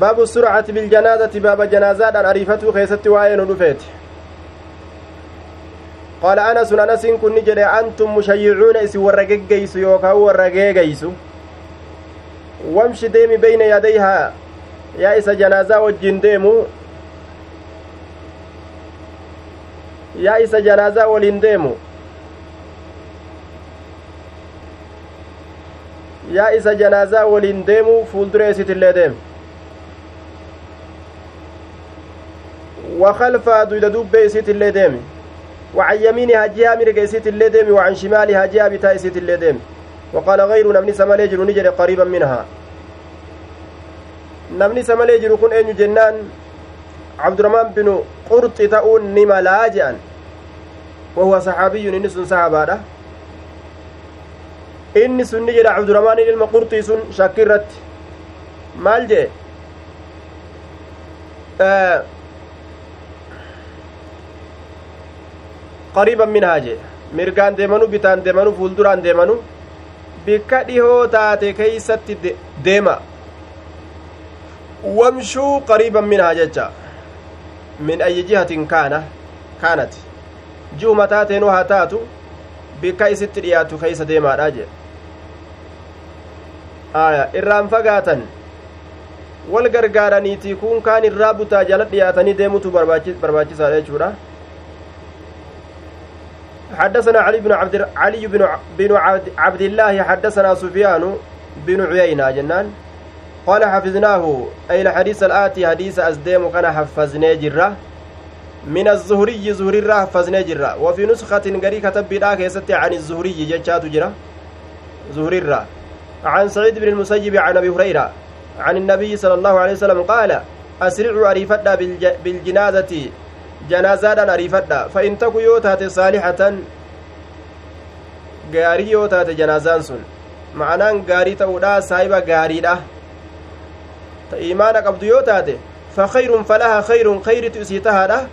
باب السرعة بالجنازة. باب جنازات أريفته خيست وآين رفيت قال أنس أنس كن جري أنتم مشيعون. إسي ورقيقيس يوكا ورقيقيس. وامشي ديمي بين يديها. يا إسا جنازة وجين ديمو. Yaa isa janaazaa waliin deemu yaa isa janaazaa waliin deemu fuuldura isitillee deeme وخلفها دويدا دوبة إسيت اللي ديمي وعن يمينها جهة مرقى إسيت اللي ديمي وعن شمالها جهة بتا إسيت اللي ديمي وقال غير نمني سمالي جرو نجري قريبا منها. نمني سمالي جرو كن أين جنان عبد الرحمن بن قرط تؤون نملا جان wahuwa saxaabiyyun inni sun sahabaadha inni sun ni jedha cabdurahmaan ilma qurxii sun shakki irratti maal jee qariiban minhaa jee mirgaan deemanu bitaan deemanu fuulduraan deemanu bikka dhihoo taate keeysatti deema wamshuu qariiban minhaa jecha min ayyi jihatin kaana kaanati ji'u taateenuu haa taatu bikka isitti dhiyaatu keeysa deemaadha jedhe aya irraan fagaatan wal gargaaraniitii kun kaan irraa butaa jala dhiyaatanii deemutu barbaachisaadha jechuudha. حدثنا علي بن عبد علي بن بن عبد الله حدثنا سفيان بن عيينة جنان قال حفظناه. أي الحديث الآتي حديث أزديم كان حفظنا جرة. من الزهري زهري الراه حفظنا جرة. وفي نسخة قري كتب بلا كيست عن الزهري جتشات جرة. زهري الراه عن سعيد بن المسيب عن أبي هريرة. عن النبي صلى الله عليه وسلم قال أسرعوا أريفتا بالجنازة. fa in taku yoo taate saalixatan gaarii yoo taate janaazaan sun ma'anaan gaarii ta'uudha saahiba gaariidha imaana qabdu yoo taate fa kayrun falaha kayrun kayritu isii tahaadha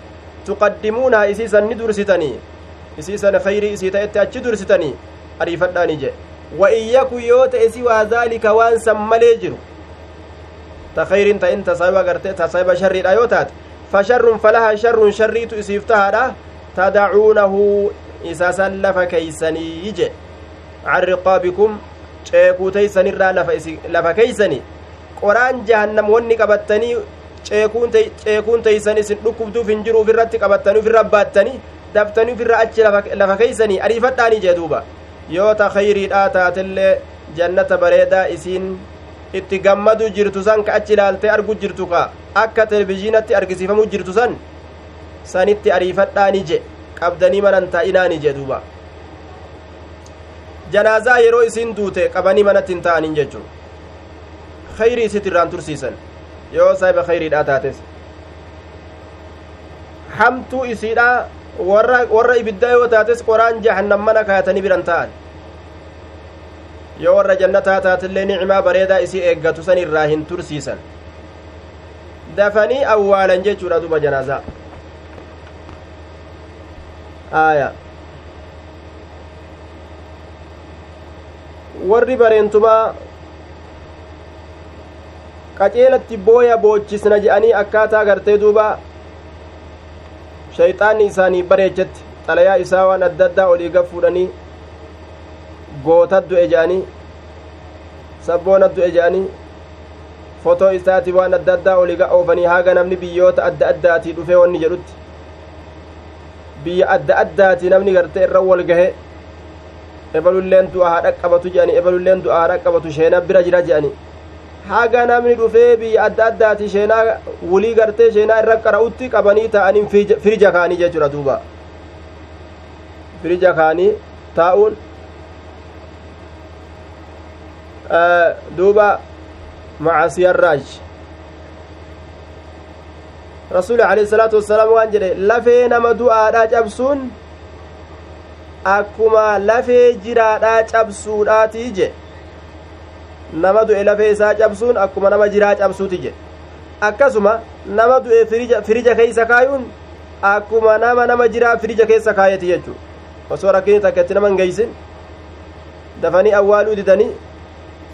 tuqaddimuunaha isiisan ni dursitanii isiisan kayrii isii ta'etti achi dursitanii ariifadhaani jedhe wa in yakun yoo ta'e siwaa zaalika waan san malee jiru ta kayriin ta'in ta saahiba garte ta saahiba sharriidha yoo taate fasharrun falaha sharrun sharriitu isiif tahaadha tadacuunahu isa san lafa keeysanii je can riqaabikum ceekuu teeysanirraa lafa keeysani qoraan jahannam wonni qabattanii ceekuun teeysan isin dhukkubduuf hin jiru ufirratti qabattanii ufirra baattanii daftanii ufirra achi lafa keeysanii ariifadhaanii jee duuba yoo ta khayriidhaa taatellee jannata bareedaa isiin itti gammadu jirtu san ka achi ilaaltee argu jirtu ka akka televizhiinatti argisiifamu jirtu san sanitti ariifadhaani je qabdanii manan taa'inaani je duuba janaazaa yeroo isiin duute qabanii manatti hin ta'anin jechu tursiisan yoo saahiba khayriidhaa taates hamtuu isiidha warra warra ibiddaa yoo taates qoraan jahannam mana kaayatanii biran ta'an yoo warra jannataa taatillee nicmaa bareedaa isii eeggatu san irraa hin tursiisan dafanii awwaalan jechuudha duba janaazaa aya warri bareentumaa qaceelatti booya boochisna je'anii akkaataa gartee duuba shayxaanni isaanii bareechetti xalayaa isaa waan adda addaa olii gad fuudhanii gootat du'e je'anii sabboonat du'e je'anii fotoo isaati waan adda addaa olii oofanii haga namni biyyoota adda addaatii dhufee wanni jedhutti biyya adda addaatii namni gartee irra wal gahe ebalulleen du'a haa dhaqqabatu je'anii ebalulleen du'a haa dhaqqabatu sheenaa bira jira je'anii haga namni dhufee biyya adda addaati sheenaa wulii gartee sheenaa irra qara'utti qabanii ta'anii firija kaanii jechuudha duuba firija kaanii taa'uun duuba macasiyarraaj rasuli alayhi salaatu wassalaam waan jedhe lafee nama du'aadhaa cabsuun akkuma lafee jiraadhaa cabsuudhaatii je nama du'e lafee isaa cabsuun akkuma nama jiraa cabsuuti je akkasuma nama du'e firija keeysa kaayuun akkuma nama nama jiraa firija keessa kaayeti jechu osoo rakkinni takka itti nama hin geeysin dafanii awwaaluu didanii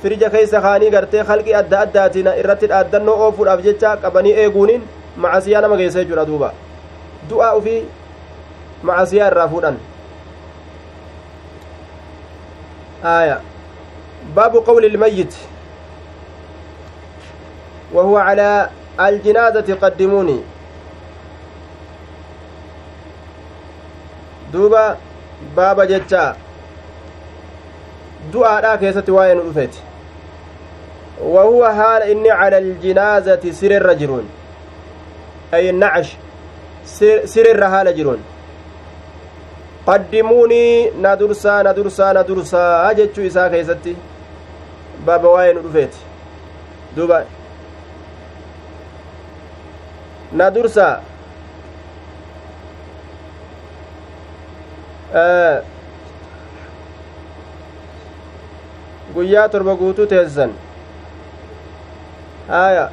firija keeysa kaanii gartee halqi adda addaatiin irratti dhaaddannoo oofuudhaaf jecha qabanii eeguuniin macasiyaa nama geessa jechuudha duuba du'aa ufii macasiyaa irraa fuudhan آية باب قول الميت. وهو على الجنازة قدموني دوبا بابا جتشا دعاء كيست وين رفت وهو حال إني على الجنازة سر الرجلون أي النعش سر الرهال جرون. na dursaa na dursaa jechuu isaa keeysatti baaba waa'ee nu dhufeeti duuba na dursaa guyyaa torba guutuu teessan haya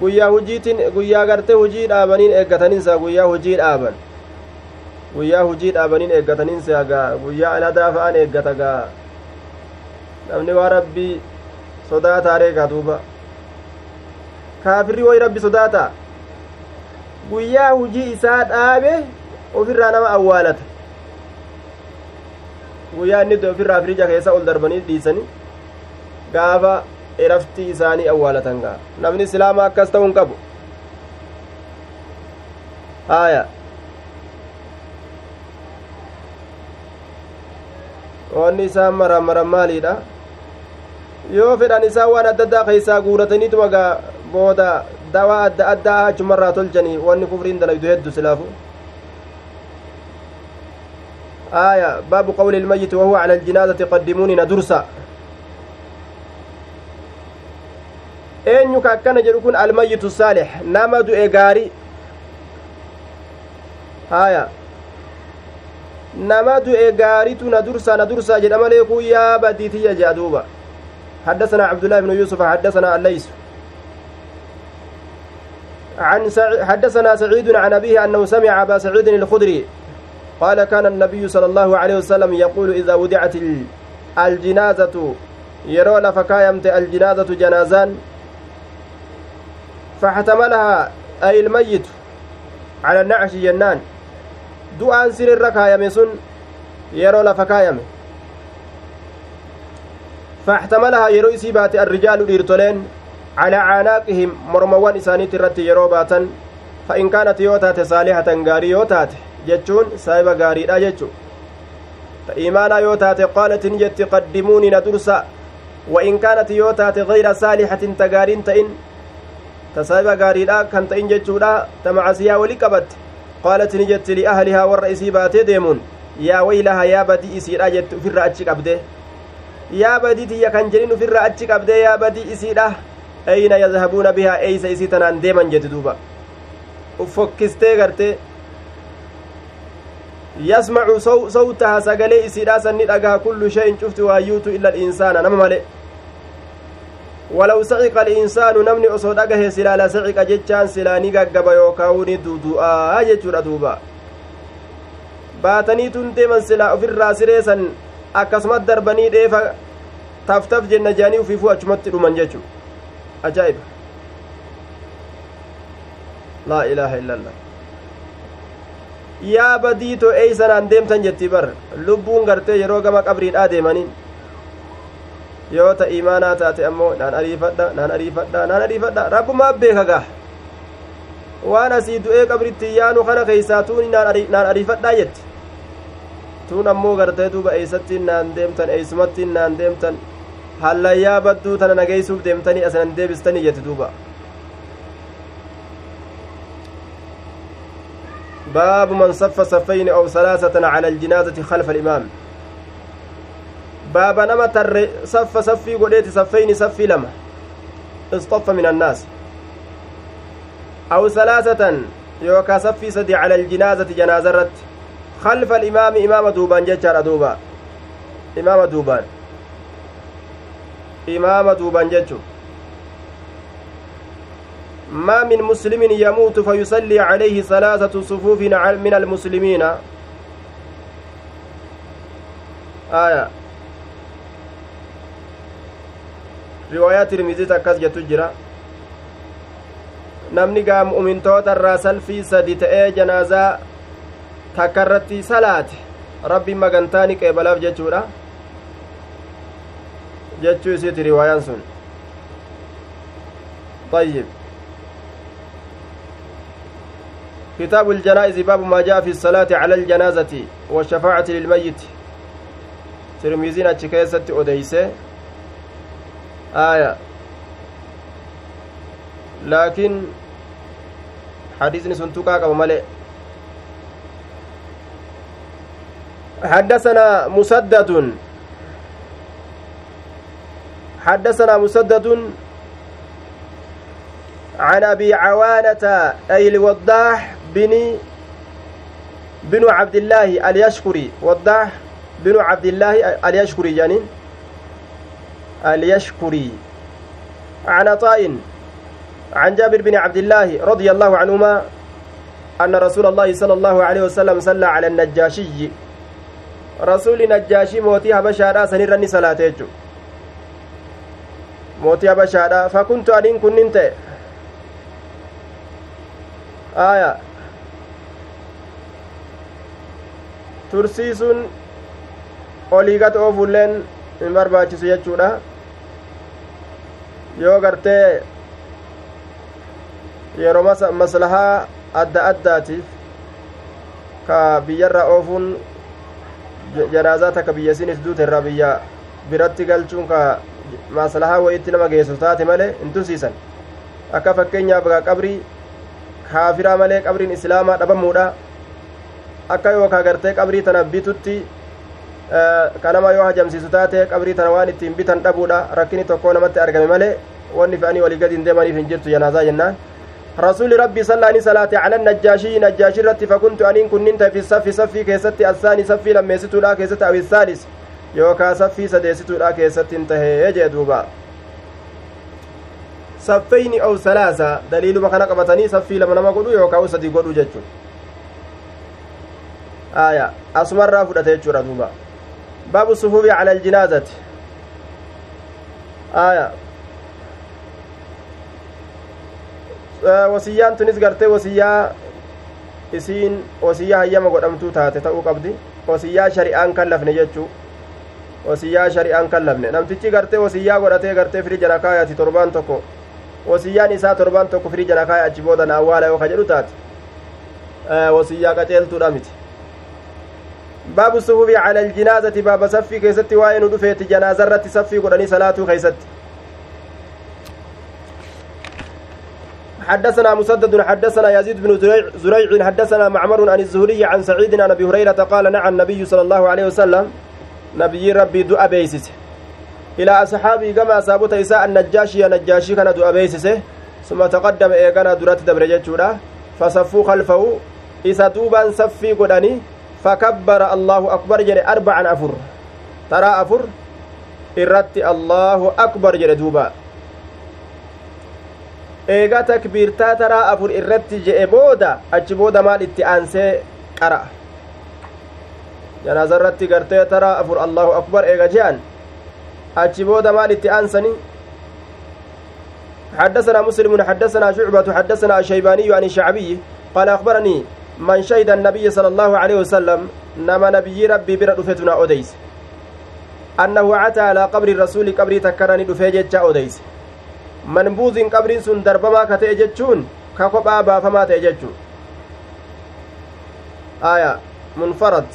guyyaa hujiitiin guyyaa gartee hujii dhaabaniin eeggataniinsa guyyaa hujii dhaaban guyyaa hujii dhaabaniin eeggataniinsa gaa guyyaa fa'an eeggata gaa namni waa rabbii sodaataaree gaa duuba kaafirri way rabbi sodaata guyyaa hujii isaa dhaabe ofirraa nama awwaalata guyyaa inni ofirraa firija keessa ol darbanii dhiisanii gaafa eraftii isaanii awwaalatan gaa namni islaama akkas ta'uu hin qabu haaya wanni isaan maran maran maaliidha yoo fedhan isaa waan adda addaa keessaa guurataniituma gaa booda dawaa adda addaa achumarraa tolchanii wanni kufriin dalaydu heddu silaafu. آية باب قول الميت وهو على الجنازة قدموني ندرسا eenyu akkana jedhu kun almayyitu saalix nama du'e gaarii haya nama du'e gaaritu na dursa na dursa jedha malee kun yaa badiitiyya jedha duuba. حدثنا عبد الله بن يوسف حدثنا الليث. عن سع... حدثنا سعيد عن أبيه أنه سمع أبا سعيد الخدري قال كان النبي صلى الله عليه وسلم يقول إذا ودعت الجنازة يرون لفكايمت الجنازة جنازان فاحتملها أي الميت على النعش جنان. du'aan sirrirra kaayame sun yeroo lafa فاحتملها isii baate الرجال dhiirtoleen على mormawwan isaaniitti irratti yeroo baatan فإن كانت yoo taate jechuun saahiba gaariidha jechu ta imaanaa yoo taate qaalatin jetti qaddimuuni na dursa وإن كانت taate غير صالحة ta gaariin ta'in ta saahiba gaariidha kan ta'in jechuudha ta macasiyaa wali qabatte qaalat ni jetti liahlihaa warra isii baatee deemuun yaa waylaha yaa badii isiidha jette ufirra achi qabde yaa badii tiyya kan jedhin ufirra achi qabde yaa badii isiidha eyna yadhabuuna bihaa eeysa isii tanaan deeman jette duuba uffokkistee garte yasmacu sawtaha sagalee isiidha sanni dhagaha kullu shayin cufti waayyuutu illa insaana nama male ولو سعق الإنسان نمني أصو دقه سلا سعق جتشان سلا نققب يوكاوني دودوءا جتشورا دوبا baatanii tun deeman silaa ofirraa sireesan akkasumas darbanii dheefa taftaf jenna jaanii ufiifuu achumatti dhuman jechu ajaa'iba laa ilaaha illallah yaa badiitoo eeysanaan deemtan jetti bar lubbuun gartee yeroo gama qabriidhaa deemaniin yoo ta imaanaa taate ammoo naan ariifadha naan ariifadha naan ariifadha rabbumaa beeka gaa waan asii du'ee qabritti yaanu kana keeysaa tuuni naan ariifadhaa jetti tuun ammoo gartee duuba eeysattiin naan deemtan eeysumattiin naan deemtan hallayyaa badduu tana nageeysuuf deemtanii asanan deebistanii jetti duuba باب من صف صفين أو ثلاثة على الجنازة خلف الإمام baaba nama tarre saffa saffii godheeti saffeyni saffii lama istoffa min annaas aw salaasatan yookaa saffii sadi cala aljinaazati janaaza irratti khalfa alimaami imaama duubaan jechaadha duuba imaama duubaan imaama duubaan jechu ما من مسلم يموت فيصلي عليه ثلاثة صفوف من المسلمين آية riwaayaa tirmiziit akkas jettu jira namni gaa mu'mintoota irraa salfii sadi ta'ee janaazaa takka irratti salaate rabbiin magantaa ni qeebalaaf jechuudha. Jechuu isiiti riwaayaan sun. طيب كتاب الجنائز باب ما جاء في الصلاة على الجنازة والشفاعة للميت ترميزين أتشكيسة أديسة آية لكن حديثني سنتوكا قبل ملئ حدثنا مسدد. حدثنا مسدد عن أبي عوانة اي الوضاح بن بن عبد الله اليشكري. وضاح بن عبد الله اليشكري جانين اليشكري. عن عطاء عن جابر بن عبد الله رضي الله عنهما أن رسول الله صلى الله عليه وسلم صلى على النجاشي. رسول نجاشي موتي هبشارا سنرني صلاة موتي هبشارا فكنت أنين كننت آية tursiisuun olii gad oofulleen hin barbaachisu jechuudha yoo gartee yeroo maslahaa adda addaatiif ka biyyarra oofuun janaazaa takka biyya isinis duute irraa biyya biratti galchuun ka maslahaa wayitti nama geessu taate malee hin tursiisan akka fakkeenyaaf qabrii kaafiraa malee qabriin islaamaa dhabamuudha akka yookaa gartee qabrii tana bitutti kanama yoo hajamsiisu taate qabrii tana waan ittiin bitan dhabuudha rakkini tokko namatti argame malee wanni fe'anii walii gadi hin deemaniif hin jirtu janaazaa jennaan رسول ربي صلى الله عليه على النجاشي نجاشي رتي فكنت أنين كننت في الصف صفي كيستي الثاني صفي لما يستو لا كيست أو الثالث. يوكا صفي سديستو لا كيست انتهي يجي دوبا. صفين أو ثلاثة دليل ما كان قبطني صفي لما نما قدو يوكا وسدي قدو جتشو آية أسمر فدت يجورا دوبا. باب الصفوف على الجنازة. آية wasiyyaan tunis gartee wasiyyaa isiin wasiyyaa hayyama godhamtuu taate ta'uu qabdi wasiyyaa shari'aan kallafne jechuu wasiyyaa shari'aan kallafne namtichi gartee wasiyyaa godhatee gartee firii jala kaayati torbaan tokko wasiyyaan isaa torbaan tokko firii jala kaaya achi boodan awwaala yoo ka jedhu taate wasiyyaa qaceeltuudha miti baabu sufufi cala aljinaazati baaba saffii keessatti waa'ee nu dhufeeti janaazarratti saffii godhanii salaatuu keeysatti حدثنا مسدد حدثنا يزيد بن زريع حدثنا معمر عن الزهري عن سعيد عن أبي هريرة قال نعى النبي صلى الله عليه وسلم نبي ربي دعا بيسس. إلى أصحابي كما اصابت اساء النجاشي نجاشي كان دعا بيسس. ثم تقدم ايغانا درات دبر جچودا فصفوا خلفه. إسا دوبان صفي قداني فكبر الله أكبر جري أربعا أفر. ترى أفر؟ إرت الله أكبر جري دوبا eegaa takbiirtaa taraa afur irratti je'e booda achi booda maal itti aansee qara'a janaaza irratti gartee taraa afur allahu akbar eega je'an achi booda maal itti aansani حدثنا مسلم حدثنا شعبة حدثنا الشيباني عن الشعبي قال أخبرني من شهد النبي صلى الله عليه وسلم نما نبي ربي برا دفتنا أديس أنه أتى على قبر الرسول قبر تكرني دفيجة أديس manbuuziin qabriin sun darbamaa ka ta'e jechuun ka kophaa baafamaa ta'e jechuun aya munfarad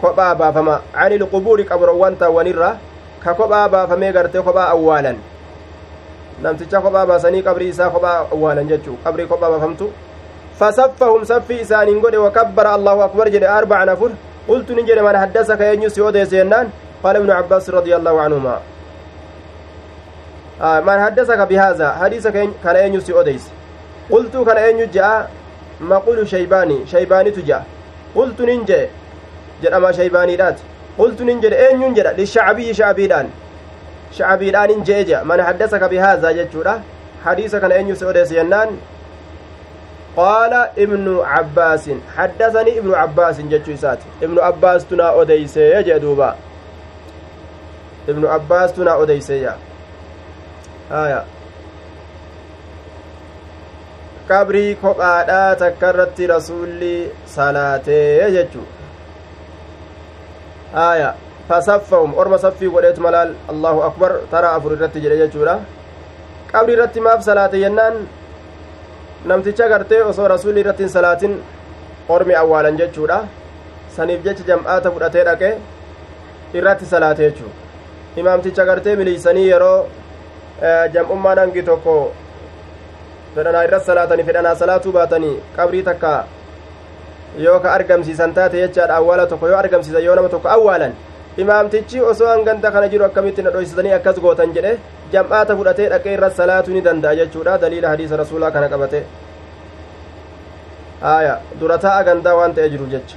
kophaa baafama ani ilqubuuri qabroowwan taawwanirra ka kophaa baafamee gartee kophaa awwaalan namticha kophaa baasanii qabrii isaa kophaa awwaalan jechuu qabrii kophaa baafamtu fasaffahum saffii isaaniin godhe wakabbara allahu akbar jedhe arba'an afur qultu nin jedhe man haddasaka eenyu si odeese jennaan qaala ibnu cabbaas man haddasaka bihaaza hadiisa kana eenyu si odeyse qultuu kana eenyu je'a maqulu shaybaanii shaybaanitu je'a qultu nin jedhe jedhama shaybaaniidhaati qultu nin jedhe eenyun jedha lishacbiyyi shacbiidhaan shacbiidhaan in je'e je'a man haddasaka bihaaza jechuudha hadiisa kana eenyu si odeese jennaan qaala ibnu cabbaasin haddasanii ibnu cabbaasin jechuu isaati ibnu abbaas tunaa odeysee jedhe duuba ibnu abbaas tunaa odeysee jedha haya qabrii kophaadhaa takka irratti rasuulli salaatee jechuu haya fasaffahum orma saffii godheetu malaal allahu akbar tara afur irratti jedhe jechuudha qabrii irratti maaf salaate jennaan namticha gartee osoo rasuulli irratti hin salaatin ormi awwaalan jechuudha saniif jecha jam'aata fudhatee dhaqe irratti salaate jechuu imaamticha gartee miliisanii yeroo jam'ummaan hangi tokko fedhanaa irratti salaatanii fedhanaa salaatuu baatanii qabrii takka yoo ka argamsiisan taate jechaadha awwaala tokko yoo argamsiisan yoo nama tokko awwaalan imaamtichi osoo hanganta kana jiru akkamitti na dhoysitanii akkas gootan jedhe jam'aata fudhatee dhaqee irra salaatuu ni danda'a jechuudha daliila hadiisa rasuulaa kana qabate آية درتا أغندا وانت أجر جج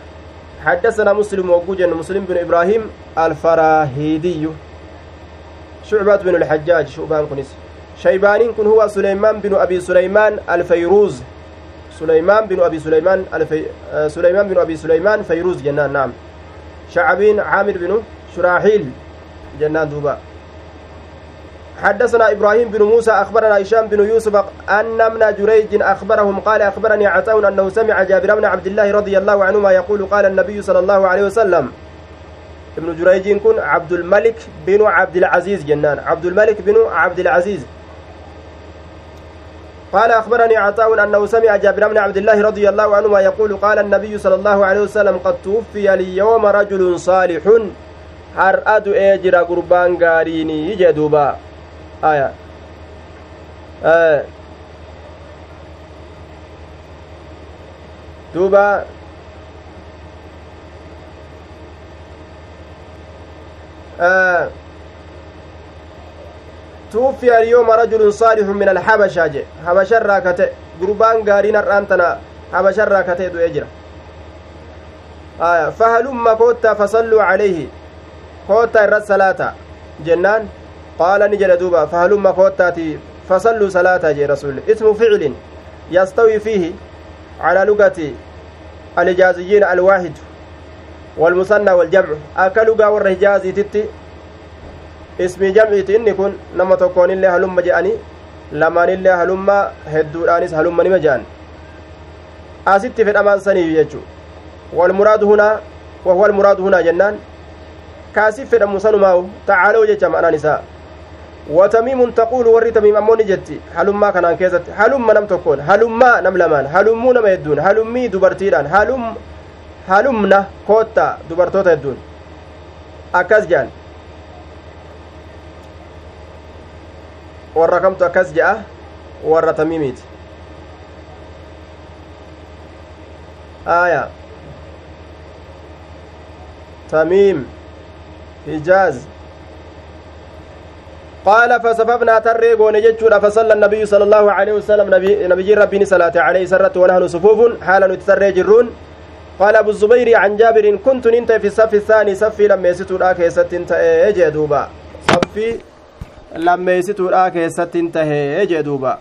حدثنا مسلم وجوجن مسلم بن إبراهيم الفراهيدي شعبة بن الحجاج شعبان kanas شيبانين kun هو سليمان بن أبي سليمان الفيروز. سليمان بن أبي سليمان الفي... سليمان بن أبي سليمان فيروز jennaan نعم. شعبين عامر بن شراحيل jennaan duuba. حدثنا إبراهيم بن موسى أخبرنا هشام بن يوسف أن ابن جريج أخبرهم قال أخبرني عطاء أنه سمع جابر بن عبد الله رضي الله عنهما يقول قال النبي صلى الله عليه وسلم ابن جريج كن عبد الملك بن عبد العزيز جنان. عبد الملك بن عبد العزيز. قال أخبرني عطاء أنه سمع جابر بن عبد الله رضي الله عنهما يقول قال النبي صلى الله عليه وسلم قد توفي اليوم رجل صالح هرأت أجر قربان غاريني جدوبا آية. آه. دوبا. توفي اليوم رجل صالح من الحبشة جي. حبشة راكتة. قربان غارين الرانتنا حبشة راكتة دو اجرا آية. فهلما كوتا فصلوا عليه. كوتا الرد جنان. قال نجل دوبا فهلما كوتاتي فصلوا صلاة جي رسول. اسم فعل يستوي فيه على لغة الإجازيين الواحد. والمثنى والجمع أكلوا والرهجازي تتي ismii jamciiti inni kun nama tokkoonillee halumma je'anii lamaanillee halumma hedduudhaanis halumma nima je'an asitti fedhamaan saniif jechuu walmuraadu hunaa wahuwa almuraadu hunaa jennaan kaasif fedhamu sanumaawu tacaaloo jecha ma'anaan isaa watamiimun taquulu warri tamiim ammoo ni jetti halummaa kanaan keessatti halumma nam tokkoon halummaa nam lamaan halummuu nama hedduun halummii dubartiidhaan halum halumna koottaa dubartoota hedduun akkas jedhan warra kamtu akkas je'a warra tamiimiiti aya tamiim hijaaz قال فصففنا تري غون جچودا فصلى النبي صلى الله عليه وسلم نبي نبي ربي صلاه عليه سرت ونحن صفوف حال نتسري جرون قال أبو الزبير عن جابر كنت انت في الصف الثاني صفي لما يستو دا كيست انت أجي دوبا صفي hin tahee jee duuba